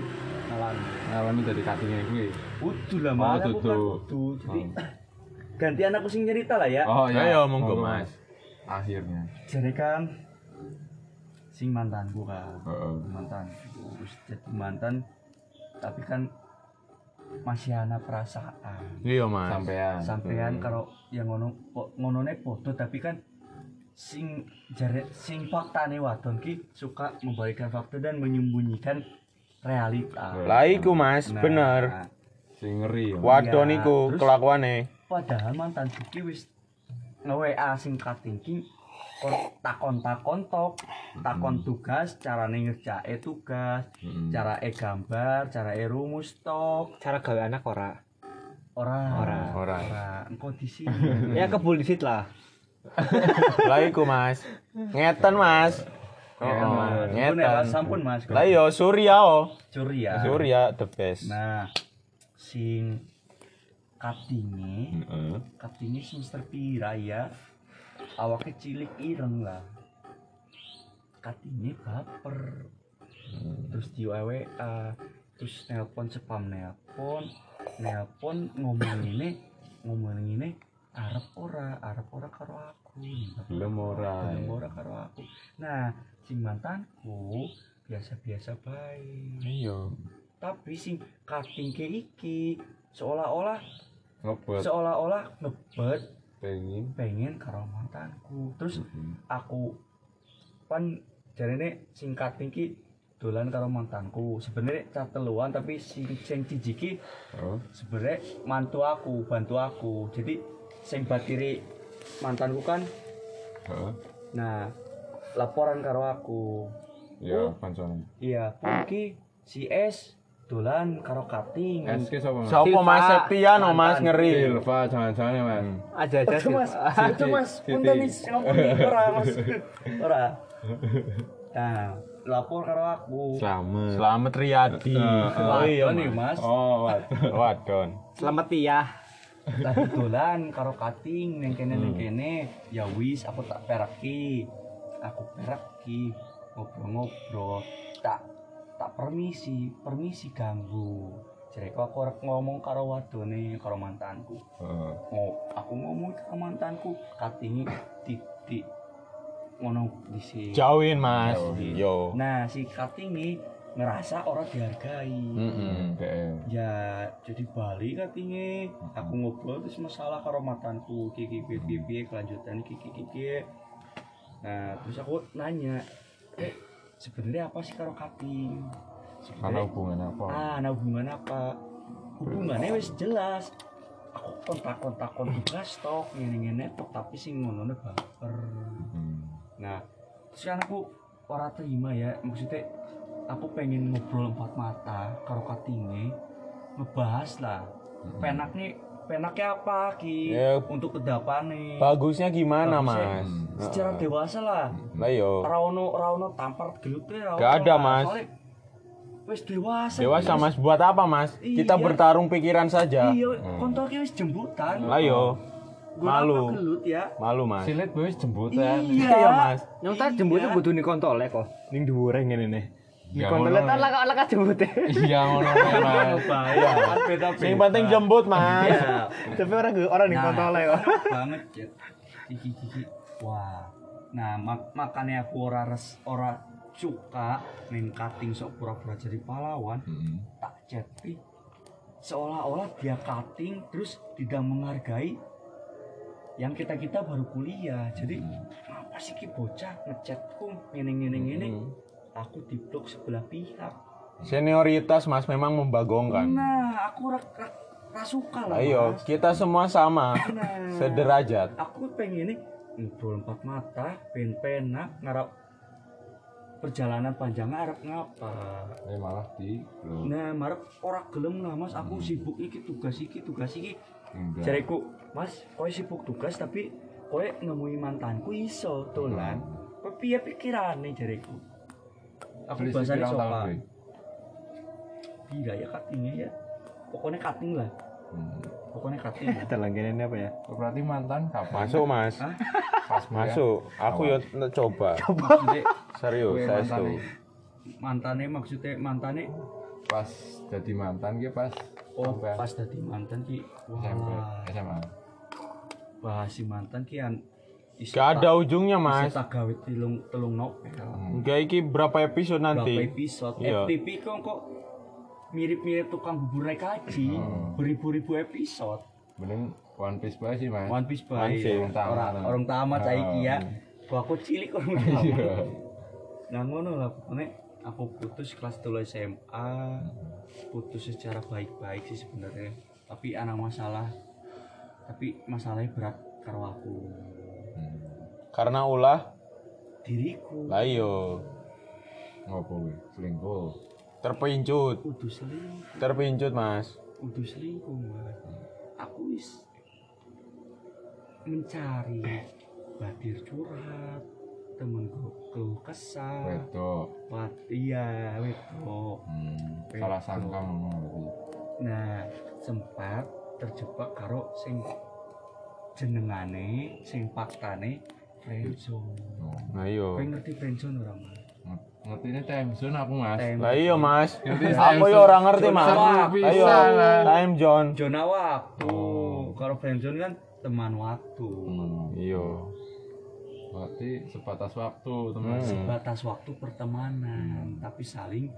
Speaker 2: Ngalamin.
Speaker 3: ngalami dari katinge kuwi
Speaker 2: Kudu lah,
Speaker 3: Oh,
Speaker 2: Mas. Aku kan kudu. Jadi gantian aku sing cerita lah ya.
Speaker 3: oh
Speaker 1: Ayo monggo Mas.
Speaker 3: akhirnya
Speaker 2: Jadi kan sing mantanku kan.
Speaker 3: Heeh.
Speaker 2: Mantanku terus jadi mantan tapi kan masih ana perasaan.
Speaker 1: Iya Mas.
Speaker 3: sampean
Speaker 2: Sampean kalau yang ngono po- ngonone foto tapi kan sing jare sing faktane wadon ki suka membalikan fakta dan menyembunyikan realita.
Speaker 1: Lah iku Mas,
Speaker 2: Nah,
Speaker 1: bener.
Speaker 3: sing ngeri ya
Speaker 1: Wadon iku
Speaker 2: terus-
Speaker 1: kelakuane.
Speaker 2: Padahal mantan ki wis nge-WA sing kating ki kon- takon-takon tok, takon tugas, carane ngerjae tugas,
Speaker 3: Mm-mm.
Speaker 2: cara e gambar, cara e rumus tok.
Speaker 4: Cara gawe anak ora.
Speaker 2: Ora,
Speaker 4: Ora.
Speaker 1: Ora.
Speaker 2: ora. Engko di sini.
Speaker 4: Ya kebul disit lah.
Speaker 1: Lah iku Mas. Ngeten Mas. Oh,
Speaker 2: Ya, Mas. Ampun ya, Mas.
Speaker 1: ngeten.
Speaker 2: Sampun Mas.
Speaker 1: Lah iya Surya oh.
Speaker 2: Curi ya.
Speaker 1: Surya the best.
Speaker 2: Nah, sing katinge,
Speaker 3: Heeh.
Speaker 2: katinge semester pira ya? Awake cilik ireng lah. Katinge baper. Terus di WA, terus nelpon spam nelpon, nelpon ngomong ini, ngomong ini arep ora, arep ora karo aku.
Speaker 3: Belum ora.
Speaker 2: Belum ora karo aku. Nah, sing mantanku biasa-biasa baik.
Speaker 1: Iya.
Speaker 2: tapi sing ke iki seolah-olah
Speaker 3: ngebet
Speaker 2: seolah-olah ngebet
Speaker 3: pengen
Speaker 2: pengen karo mantanku terus
Speaker 3: Mm-mm.
Speaker 2: aku pan jarene sing cutting ki dolan karo mantanku sebenarnya cateluan tapi sing sing cijiki
Speaker 3: oh
Speaker 2: sebenarnya mantu aku bantu aku jadi sing batiri mantanku kan
Speaker 3: heeh
Speaker 2: nah laporan karo aku
Speaker 3: ya
Speaker 2: Oh.
Speaker 3: pancone
Speaker 2: iya mungkin si S dolan karo cutting
Speaker 3: SK sapa mas
Speaker 1: Sopo Mas. Septiano Mas ngeri.
Speaker 3: Silva jangan-jangan ya mas
Speaker 4: Aja aja.
Speaker 2: Itu mas, itu mas, nih, ora mas, ora. Nah, lapor karo aku.
Speaker 3: selamat
Speaker 1: Selamat Riyadi. Oh iya
Speaker 2: nih
Speaker 1: Mas.
Speaker 3: oh
Speaker 1: Wadon.
Speaker 4: Selamat ya.
Speaker 2: Lagi dolan karo kating neng kene neng kene, ya wis aku tak peraki, aku peraki, ngobrol-ngobrol, tak tak permisi, permisi ganggu. Jadi aku arep ngomong karo wadone, karo mantanku.
Speaker 3: Heeh.
Speaker 2: mau aku ngomong ke mantanku katingi di di ngono di sini
Speaker 1: Jauhin Mas.
Speaker 3: Jauhin.
Speaker 1: Yo.
Speaker 2: nah si katingi ngerasa orang dihargai.
Speaker 1: Mm-mm.
Speaker 3: DM
Speaker 2: ya jadi balik katingi aku ngobrol terus masalah karo mantanku kiki kiki kiki kelanjutan kiki kiki nah terus aku nanya eh sebenarnya apa sih karo kating
Speaker 3: karena
Speaker 2: Sebenarnya-
Speaker 3: hubungan apa?
Speaker 2: Ah nah hubungan apa? Hubungannya wis jelas. Aku kontak-kontak tugas tok ngene-ngene tok tapi sing ngono baper.
Speaker 3: Hmm.
Speaker 2: nah terus kan aku ora terima ya maksudnya aku pengen ngobrol empat mata karo katinge ngebahas lah penak nih penaknya apa ki
Speaker 1: Ya.
Speaker 2: untuk kedapane
Speaker 1: Bagusnya gimana
Speaker 2: Bagusnya
Speaker 1: Mas?
Speaker 2: secara dewasa lah
Speaker 1: Lah yo.
Speaker 2: Rauno Rauno tampar gelute Rauno
Speaker 1: Gak ada,
Speaker 2: lah.
Speaker 1: Mas.
Speaker 2: Soalnya wis dewasa
Speaker 1: Dewasa Mas buat apa Mas? Kita
Speaker 2: Iya.
Speaker 1: bertarung pikiran saja.
Speaker 2: iya kontolnya wis jembutan
Speaker 1: Lah yo.
Speaker 2: Gua
Speaker 1: Malu.
Speaker 2: gelut ya
Speaker 1: Malu Mas.
Speaker 3: silet wis jembutan
Speaker 2: iya
Speaker 1: Iya Mas.
Speaker 4: Yang tak jemputnya kudu nih kontolnya kok. Ning dhuwure ngene nih. Ning
Speaker 3: Ya,
Speaker 4: kontolnya
Speaker 3: ngono.
Speaker 4: tak laka laka jemputnya.
Speaker 3: iya ngono
Speaker 2: beda
Speaker 1: Yang penting jemput Mas.
Speaker 4: Tapi orang orang ning
Speaker 2: Nah,
Speaker 4: kontolnya kok.
Speaker 2: banget ya wah. Nah mak makanya aku ora res ora suka main cutting sok pura-pura jadi pahlawan
Speaker 3: Hmm.
Speaker 2: tak chat ih, seolah-olah dia cutting terus tidak menghargai yang kita kita baru kuliah. Jadi apa sih ki bocah ngechatku ngene ngene ngene aku diblok sebelah pihak.
Speaker 1: Senioritas Mas memang membagongkan.
Speaker 2: nah aku rak, rak ra suka lah
Speaker 1: Ayo,
Speaker 2: Mas.
Speaker 1: kita semua sama,
Speaker 2: Nah,
Speaker 1: sederajat.
Speaker 2: aku pengen ini ngobrol empat mata pen penak ngarap perjalanan panjang ngarep ngapa?
Speaker 3: Eh malah di belum
Speaker 2: nah marep ora gelem lah mas. Aku sibuk iki tugas iki tugas iki. Jariku mas kowe sibuk tugas tapi kowe nemui mantanku iso dolan. Kowe piye pikirane jariku aku sopan
Speaker 3: Bre?
Speaker 2: Iya ya cuttingnya ya pokoknya cutting lah
Speaker 3: Hmm.
Speaker 2: pokoknya cutting lah.
Speaker 4: Terlangganan apa ya?
Speaker 3: Oh, Berarti mantan kapan?
Speaker 1: Masuk, Mas.
Speaker 2: Hah?
Speaker 3: Pas
Speaker 1: Masuk. Aku yo n- coba.
Speaker 2: Maksudnya,
Speaker 1: Serius, saya
Speaker 3: mantan
Speaker 1: itu.
Speaker 2: mantane maksudnya mantane
Speaker 3: pas jadi mantan ki pas
Speaker 2: oh
Speaker 3: sampai
Speaker 2: pas tadi mantan ki wah
Speaker 3: SMA.
Speaker 2: bahas si mantan ki an
Speaker 1: Gak ada ujungnya, Mas.
Speaker 2: gawe telung telung novel
Speaker 1: Enggak iki berapa episode
Speaker 2: berapa
Speaker 1: nanti?
Speaker 2: episode
Speaker 1: Iya.
Speaker 2: FTP kok kok mirip-mirip tukang bubur naik haji
Speaker 3: Hmm.
Speaker 2: beribu-ribu episode
Speaker 3: Mending One Piece bae sih, Mas.
Speaker 2: One Piece
Speaker 1: Piece.
Speaker 3: Orang tamat.
Speaker 2: orang orang tamat saiki ya
Speaker 3: Hmm.
Speaker 2: Gua aku cilik orang
Speaker 3: Iya.
Speaker 2: tamat nah ngono lah pokoknya aku putus kelas 3 SMA putus secara baik-baik sih sebenarnya tapi anak masalah tapi masalahnya berat karo aku
Speaker 3: Hmm.
Speaker 1: Karena ulah,
Speaker 2: diriku
Speaker 1: lah.
Speaker 3: Ngopo? Selingkuh.
Speaker 1: Terpincut.
Speaker 2: udah selingkuh
Speaker 1: Terpincut, Mas.
Speaker 2: udah selingkuh mas aku wis mencari batir curhat temenku keluh kesah
Speaker 3: Wedok.
Speaker 2: Wat, iya wedok
Speaker 3: Hmm. Salah sangka
Speaker 2: nah sempat terjebak karo sing jenengane sing faktane friendzone
Speaker 3: Oh.
Speaker 1: Nah iyo.
Speaker 2: kowe ngerti friendzone ora mas
Speaker 3: Nge- Ngerti ini time zone aku, Mas.
Speaker 1: Lah iya, Mas.
Speaker 3: Ngerti
Speaker 1: Aku yo
Speaker 3: zone.
Speaker 1: ora ngerti, Mas. Ayo,
Speaker 3: pisan.
Speaker 1: time zone.
Speaker 2: zona waktu
Speaker 3: Oh.
Speaker 2: kalau friendzone kan teman waktu
Speaker 3: Hmm.
Speaker 1: Iyo.
Speaker 3: Berarti sebatas waktu, teman.
Speaker 1: Hmm.
Speaker 2: batas waktu pertemanan tapi saling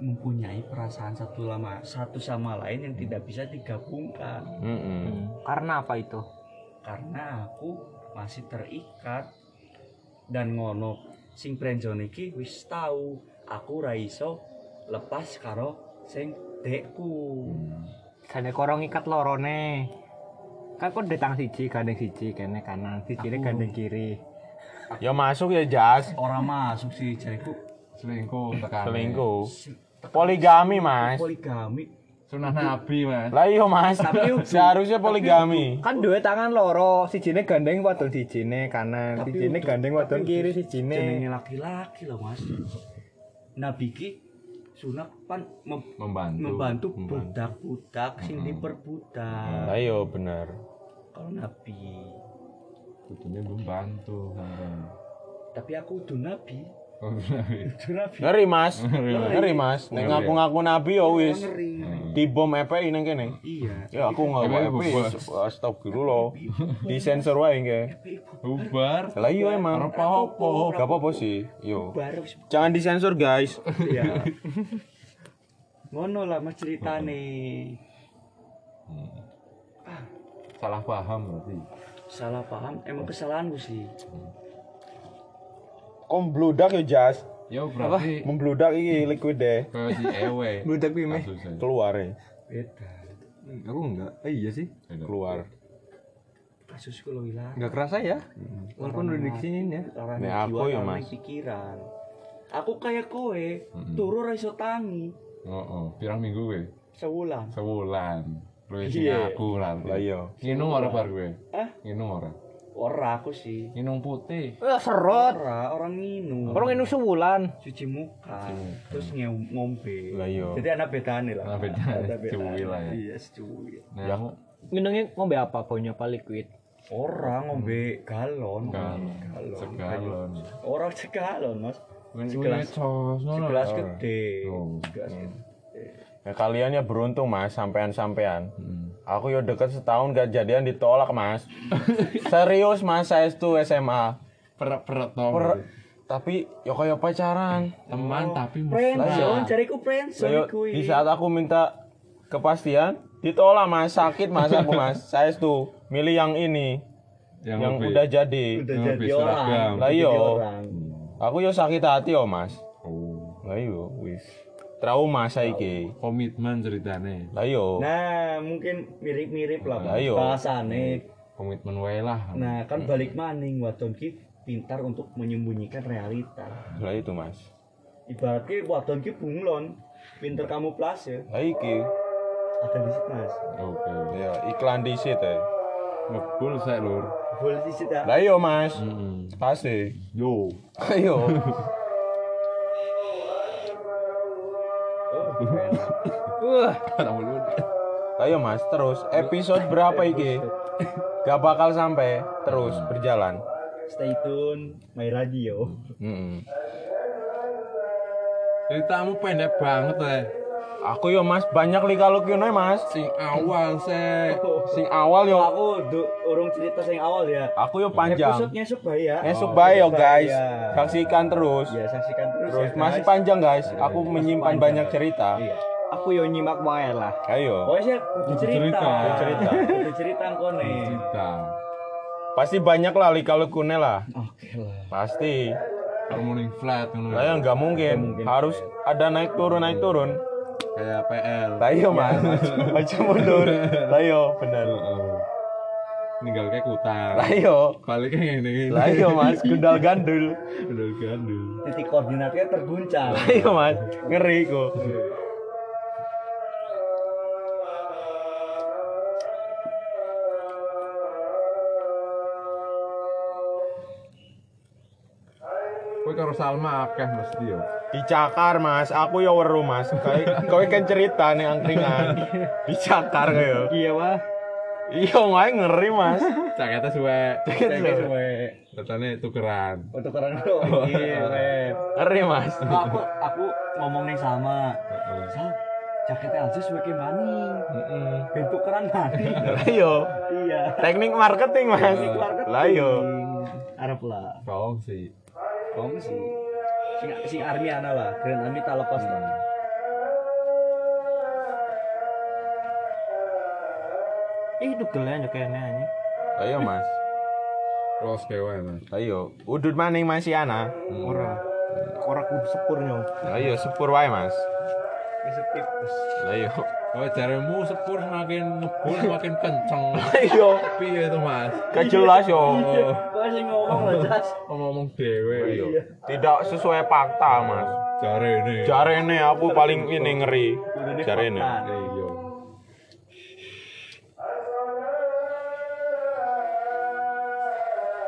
Speaker 2: mempunyai perasaan satu lama satu sama lain yang tidak bisa digabungkan
Speaker 1: Mm-mm.
Speaker 4: Karena apa itu?
Speaker 2: karena aku masih terikat dan ngono sing friendzone iki wis tahu aku ra iso lepas karo sing dekku
Speaker 3: Hmm.
Speaker 4: Jane korong ikat lorone. Kan kok detang siji, gandeng siji, kene kanan, siji
Speaker 2: Aku-
Speaker 4: gandeng kiri.
Speaker 1: Ya masuk ya, Jas.
Speaker 2: orang masuk sih jariku
Speaker 3: Selingkuh tekan.
Speaker 1: Selingkuh. Poligami, Mas.
Speaker 2: poligami
Speaker 3: Sunah Nabi, Mas.
Speaker 1: Lah iya, Mas.
Speaker 2: Tapi.
Speaker 1: Seharusnya poligami.
Speaker 4: Kan duwe tangan loro, sijine gandeng wadon sijine kanan,
Speaker 2: Tapi
Speaker 4: sijine
Speaker 2: untuk-
Speaker 4: gandeng wadon kiri sijine.
Speaker 2: jenenge laki-laki loh mas nabi ki sunat pan mem-
Speaker 3: Membantu.
Speaker 2: membantu budak-budak sing diperbudak
Speaker 1: Lah iya bener.
Speaker 2: kalau nabi
Speaker 3: Kudunya membantu.
Speaker 2: tapi aku udah nabi
Speaker 3: Oh,
Speaker 1: Ngeri, Mas.
Speaker 3: Ngeri, Mas.
Speaker 1: Ngeri, Mas. Nek
Speaker 3: Ngeri.
Speaker 1: ngaku-ngaku nabi ya wis. Di bom EPI nang kene.
Speaker 2: iya
Speaker 1: Ya aku EPI.
Speaker 3: bebas.
Speaker 1: Astagfirullah. Di sensor wae nge.
Speaker 3: Bubar.
Speaker 1: Lah iya emang.
Speaker 3: Ora apa-apa.
Speaker 1: Gak apa-apa sih. Yo. Jangan disensor, guys.
Speaker 2: iya ngono lah mas ceritane
Speaker 3: Salah paham berarti.
Speaker 2: salah paham emang kesalahanku sih
Speaker 1: Kom bludak ya, Jas.
Speaker 3: Ya berarti
Speaker 1: Membludak iki liquid deh.
Speaker 3: kayak si Ewe.
Speaker 4: Budak piye, Meh?
Speaker 1: Keluar ya.
Speaker 2: beda
Speaker 4: Aku enggak. Eh, iya sih.
Speaker 1: Keluar.
Speaker 2: kasusku lo hilang
Speaker 4: Enggak kerasa ya. Walaupun udah di sini ya.
Speaker 2: Orang jiwa,
Speaker 1: aku ya,
Speaker 2: orang
Speaker 1: Mas.
Speaker 2: pikiran. Aku kayak kowe,
Speaker 3: Mm-mm.
Speaker 2: turu ra iso tangi
Speaker 3: Oh, oh. Pirang minggu gue?
Speaker 2: sewulan.
Speaker 3: Sebulan. Lu isi
Speaker 2: Iya.
Speaker 3: aku lah.
Speaker 1: Lah iya.
Speaker 3: Nginum ora bar gue?
Speaker 2: Ah,
Speaker 3: Nginum ora?
Speaker 2: Ora aku sih.
Speaker 3: Nginum putih.
Speaker 4: Eh, serot.
Speaker 2: Ora, orang minum.
Speaker 4: Orang ini sebulan.
Speaker 2: cuci muka, terus nge- ngombe.
Speaker 1: Lah iya.
Speaker 2: Jadi anak bedane lah.
Speaker 3: Anak bedane, cuwi lah ya.
Speaker 2: Iya, cuwi.
Speaker 3: Nah,
Speaker 1: Ya.
Speaker 3: aku
Speaker 4: Minumnya ngombe apa? Baunya apa liquid?
Speaker 2: Orang ngombe galon.
Speaker 3: galon.
Speaker 2: Galon.
Speaker 3: Segalon.
Speaker 2: Orang segalon, Mas. Segelas-. Segelas gede.
Speaker 3: Oh.
Speaker 2: Segelas gede.
Speaker 1: Ya, kalian ya beruntung mas, sampean-sampean.
Speaker 3: Hmm.
Speaker 1: Aku yo deket setahun gak jadian ditolak mas. Serius mas, saya itu SMA.
Speaker 3: Peret-peret tau.
Speaker 1: Per- tapi yo kayak pacaran.
Speaker 3: Teman tapi mesra.
Speaker 2: Friendzone, cariku friendzone
Speaker 1: Yo,
Speaker 2: kuwi.
Speaker 1: di saat aku minta kepastian, ditolak mas, sakit mas aku mas. Saya itu milih yang ini, yang,
Speaker 3: lebih-
Speaker 1: udah jadi.
Speaker 2: udah
Speaker 3: yang
Speaker 2: jadi orang.
Speaker 1: Lah
Speaker 2: Jadi
Speaker 1: iya.
Speaker 2: orang.
Speaker 1: Aku yo sakit hati yo mas.
Speaker 3: Oh.
Speaker 1: Lah iya, wis. Trauma saiki.
Speaker 3: Komitmen ceritane.
Speaker 1: Lah yo.
Speaker 2: Nah, mungkin mirip-mirip lah
Speaker 1: Lah, iya.
Speaker 2: bahasane.
Speaker 3: Komitmen wae lah.
Speaker 2: Nah, kan balik maning wadon ki pintar untuk menyembunyikan realita.
Speaker 1: Lah itu, Mas.
Speaker 2: Ibaratnya wadon ki bunglon, pintar kamuflase.
Speaker 1: Lah iki.
Speaker 2: Ada di situ, Mas.
Speaker 3: Oke.
Speaker 1: Ya, iklan di situ. ya.
Speaker 3: Ngebul saya lur.
Speaker 2: Boleh di situ. ya?
Speaker 1: Lah yo, Mas.
Speaker 3: Heeh.
Speaker 1: Pasti.
Speaker 3: Yo.
Speaker 1: Ayo.
Speaker 4: Wah,
Speaker 1: Ayo Mas, terus episode berapa iki? Gak bakal sampai terus berjalan.
Speaker 2: Stay tune my radio.
Speaker 1: Mm-mm.
Speaker 3: Ceritamu pendek banget eh.
Speaker 1: Aku yo Mas banyak lika lukiune Mas.
Speaker 3: Sing awal se.
Speaker 1: Sing awal yo
Speaker 2: Aku du, urung cerita sing awal ya.
Speaker 1: aku yo panjang.
Speaker 2: Episode-nya supaya ya.
Speaker 1: Esok bae yo guys.
Speaker 2: Bahaya.
Speaker 1: Saksikan terus.
Speaker 2: Ya, saksikan terus,
Speaker 1: Terus
Speaker 2: ya,
Speaker 1: masih
Speaker 2: guys.
Speaker 1: panjang guys. Aku menyimpan
Speaker 2: panjang.
Speaker 1: banyak cerita.
Speaker 2: Iya.
Speaker 4: aku yo nyimak wae lah.
Speaker 1: Ayo.
Speaker 2: Pokoknya cerita.
Speaker 3: cerita.
Speaker 1: Cerita.
Speaker 2: Kone.
Speaker 3: Cerita.
Speaker 1: Pasti banyak lah lika lukune lah.
Speaker 2: Oke lah.
Speaker 1: Pasti.
Speaker 3: Harmonic flat ngono.
Speaker 1: Lah ya nggak mungkin.
Speaker 2: mungkin.
Speaker 1: Harus ada naik turun naik turun.
Speaker 3: Kayak PL.
Speaker 1: Lah iya Mas. Maju mundur. Lah yo bener.
Speaker 3: Ninggal kayak kutar.
Speaker 1: Lah yo.
Speaker 3: Baliknya ngene.
Speaker 1: Lah yo Mas, gundal gandul.
Speaker 3: Udah gandul.
Speaker 2: Titik koordinatnya terguncang.
Speaker 1: Ayo mas, ngeri kok.
Speaker 3: Kowe karo Salma akeh mesti yo.
Speaker 1: Dicakar mas, aku ya weru mas. Kowe kan cerita nih angkringan. Dicakar kayak.
Speaker 4: Iya, Wah.
Speaker 1: Iya wae ngeri mas.
Speaker 3: Caketnya suwe.
Speaker 1: Caketnya suwe.
Speaker 3: Katanya tukeran.
Speaker 2: Untuk orang itu. Iya.
Speaker 1: Ngeri mas.
Speaker 2: aku aku ngomong nih sama. Sal, jaketnya aja sebagai maning. Bentuk keran maning.
Speaker 1: Ayo,
Speaker 2: iya.
Speaker 1: teknik marketing mas.
Speaker 2: Marketing.
Speaker 1: Lah yo.
Speaker 2: Arab lah.
Speaker 3: Kau sih.
Speaker 2: Kamu sih. Sing sing army ana lah. Grand Army tak lepas lah.
Speaker 4: Ih, itu yo kene anjing.
Speaker 1: Ayo mas.
Speaker 3: Los kewe mas.
Speaker 1: Ayo, udut maning masih ana.
Speaker 4: Ora. Ora kudu sepur nyong.
Speaker 1: Ayo sepur wae mas.
Speaker 2: Wis skip. wis.
Speaker 1: Ayo.
Speaker 3: Oh jaremu sepur semakin ngebul semakin kenceng.
Speaker 1: Ayo.
Speaker 3: Piye itu mas?
Speaker 1: Gak jelas yo.
Speaker 2: Sing ngomong lho, Jas.
Speaker 3: Ngomong dewe.
Speaker 1: Ayo. Tidak sesuai fakta mas.
Speaker 3: Jare ini.
Speaker 1: Jarene aku paling ini ngeri. Jarene.
Speaker 3: Iya.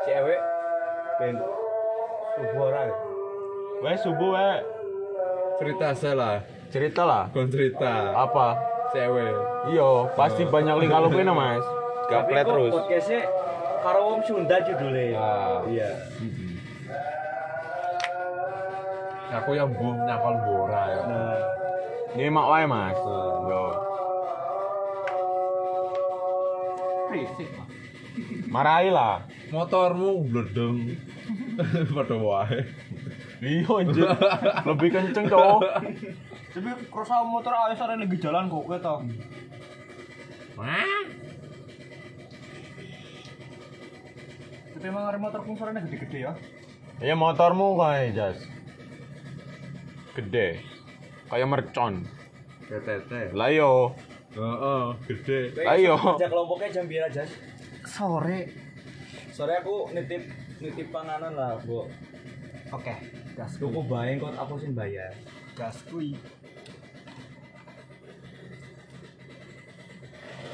Speaker 2: Cewek ben subuh ora.
Speaker 1: Wes subuh wae.
Speaker 3: Cerita saya lah.
Speaker 1: Cerita lah.
Speaker 3: Kon cerita.
Speaker 1: Apa?
Speaker 3: Cewek.
Speaker 1: Iya, pasti banyak link kalau kene Mas.
Speaker 2: Tapi
Speaker 1: Gaplet
Speaker 2: kok
Speaker 1: terus.
Speaker 2: Podcastnya karo wong Sunda judulnya.
Speaker 3: Ah.
Speaker 2: Iya.
Speaker 3: Aku yang buh nyakal bora ya.
Speaker 2: Nah,
Speaker 1: Nyimak wae Mas. Yo. Marahi lah.
Speaker 3: Motormu bledeng. Padha wae.
Speaker 1: Iya anjir. Lebih kenceng cowok.
Speaker 4: Tapi krosa motor ayo sore lagi jalan kok kowe to. Tapi emang rem motor kung sore gede-gede ya.
Speaker 1: Ya motormu kayak jas. Gede. Kayak mercon.
Speaker 3: TTT.
Speaker 1: Lah yo.
Speaker 3: Heeh, gede.
Speaker 1: Ayo.
Speaker 2: Kerja kelompoknya jam biar aja.
Speaker 4: Sore.
Speaker 2: Sore aku nitip nitip panganan lah, Bu.
Speaker 4: Oke. Gas
Speaker 2: Tuku bae kok aku sing bayar.
Speaker 4: gas kuy.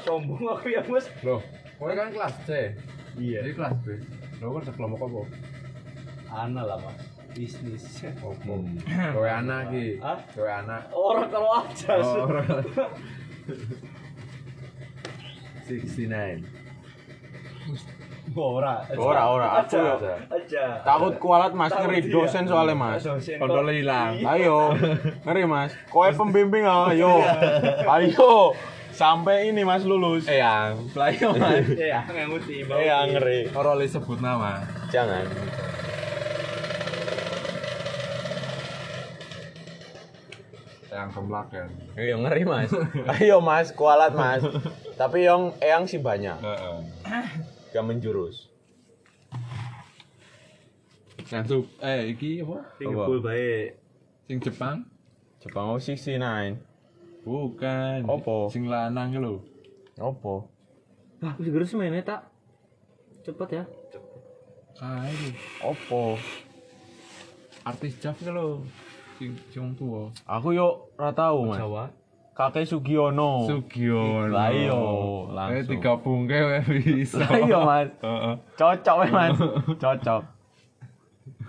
Speaker 2: Sombong aku ya, Mas.
Speaker 3: Loh, kowe kan kelas C.
Speaker 2: Iya.
Speaker 3: Jadi kelas B. Lo kan sekelompok apa?
Speaker 2: Ana lah, Mas. Bisnis.
Speaker 3: Opo. Kowe anak iki.
Speaker 2: Hah?
Speaker 3: Kowe anak.
Speaker 2: Orang kalau aja.
Speaker 3: Oh, ora. 69.
Speaker 2: Ora.
Speaker 1: Ora, ora.
Speaker 2: Aja.
Speaker 1: yo.
Speaker 2: Aja.
Speaker 1: Takut kualat Mas ngeri
Speaker 2: iya.
Speaker 1: dosen soalnya Mas.
Speaker 3: Kontol hilang.
Speaker 1: Ayo, ngeri mas. Kowe pembimbing ayo, ayo. Sampai ini mas lulus.
Speaker 3: Eyang.
Speaker 1: Ayo mas.
Speaker 2: Ya, ngemuti.
Speaker 1: Iya ngeri.
Speaker 3: Ora oleh sebut nama.
Speaker 1: Jangan.
Speaker 3: Eyang kemlakan.
Speaker 1: Iya ngeri mas. Ayo mas, kualat mas. Tapi yang eyang sih banyak.
Speaker 3: Heeh.
Speaker 1: Gak menjurus.
Speaker 3: Yang sup eh iki apa?
Speaker 2: Sing
Speaker 3: Apa?
Speaker 2: ngebul bae.
Speaker 3: Sing Jepang.
Speaker 1: Jepang 69.
Speaker 3: Bukan.
Speaker 1: Opo?
Speaker 3: Sing lanang lho.
Speaker 1: Opo?
Speaker 4: Wis gerus mainnya tak. Cepet ya.
Speaker 3: Kae lho.
Speaker 1: Opo?
Speaker 3: Artis Jav lho. Sing sing tuwa.
Speaker 1: Aku yo ora tahu, Mas.
Speaker 2: Jawa
Speaker 1: Kakek Sugiono.
Speaker 3: Sugiono.
Speaker 1: Lah iya,
Speaker 3: Eh
Speaker 1: langsung.
Speaker 3: digabungke wae bisa.
Speaker 1: Lah iya, Mas.
Speaker 3: Heeh.
Speaker 1: Cocok weh, Mas. Cocok.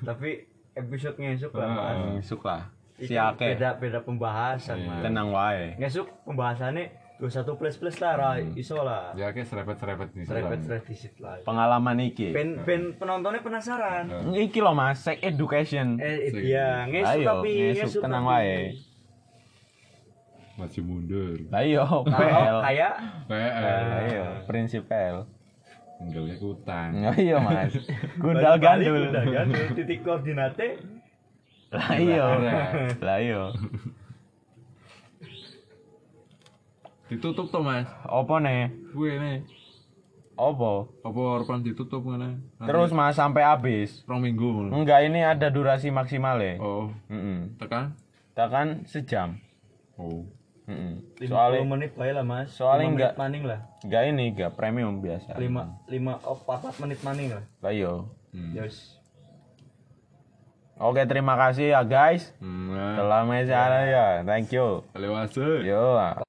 Speaker 2: tapi episode ngesuk lah mas
Speaker 1: Ngisuk lah. Si akeh.
Speaker 2: beda beda pembahasan mas
Speaker 1: Tenang wae.
Speaker 2: ngesuk pembahasannya 21 plus plus lah ra iso lah
Speaker 3: Ya ke serepet-serepet di
Speaker 2: serempet serempet disit lah
Speaker 1: Pengalaman iki.
Speaker 2: pen pen penontonnya penasaran
Speaker 1: Iki loh Mas, sex education.
Speaker 2: eh iya ngesuk
Speaker 1: Ayo,
Speaker 2: tapi
Speaker 1: ngesuk tenang wae.
Speaker 3: Masih mundur.
Speaker 1: Lah iya,
Speaker 2: Kalau
Speaker 1: PL.
Speaker 2: kayak
Speaker 3: PL.
Speaker 1: Iya, prinsip PL.
Speaker 3: Enggak punya utang.
Speaker 1: Lah iya, Mas. Gundal gandul.
Speaker 2: udah gandul titik koordinate
Speaker 1: Lah iya. Lah iya.
Speaker 3: Ditutup to, Mas.
Speaker 1: Apa nih?
Speaker 3: Gue nih.
Speaker 1: Apa?
Speaker 3: Apa harapan ditutup ngene?
Speaker 1: Terus Mas sampai habis.
Speaker 3: rong minggu.
Speaker 1: Enggak, ini ada durasi maksimal ya.
Speaker 3: Oh,
Speaker 1: Heeh.
Speaker 3: tekan?
Speaker 1: Tekan sejam.
Speaker 3: Oh.
Speaker 1: Heeh.
Speaker 2: 50
Speaker 1: Soalnya
Speaker 2: menit bae lah mas
Speaker 1: soalnya
Speaker 2: 5
Speaker 1: enggak-
Speaker 2: maning lah
Speaker 1: enggak ini, enggak premium biasa.
Speaker 2: 5 5 oh 4 menit maning lah
Speaker 1: Lah iya.
Speaker 3: Hmm.
Speaker 1: Oke, terima kasih ya guys.
Speaker 3: Hmm.
Speaker 1: Telah meja ya. Thank you.
Speaker 3: Lewat.
Speaker 1: Yo.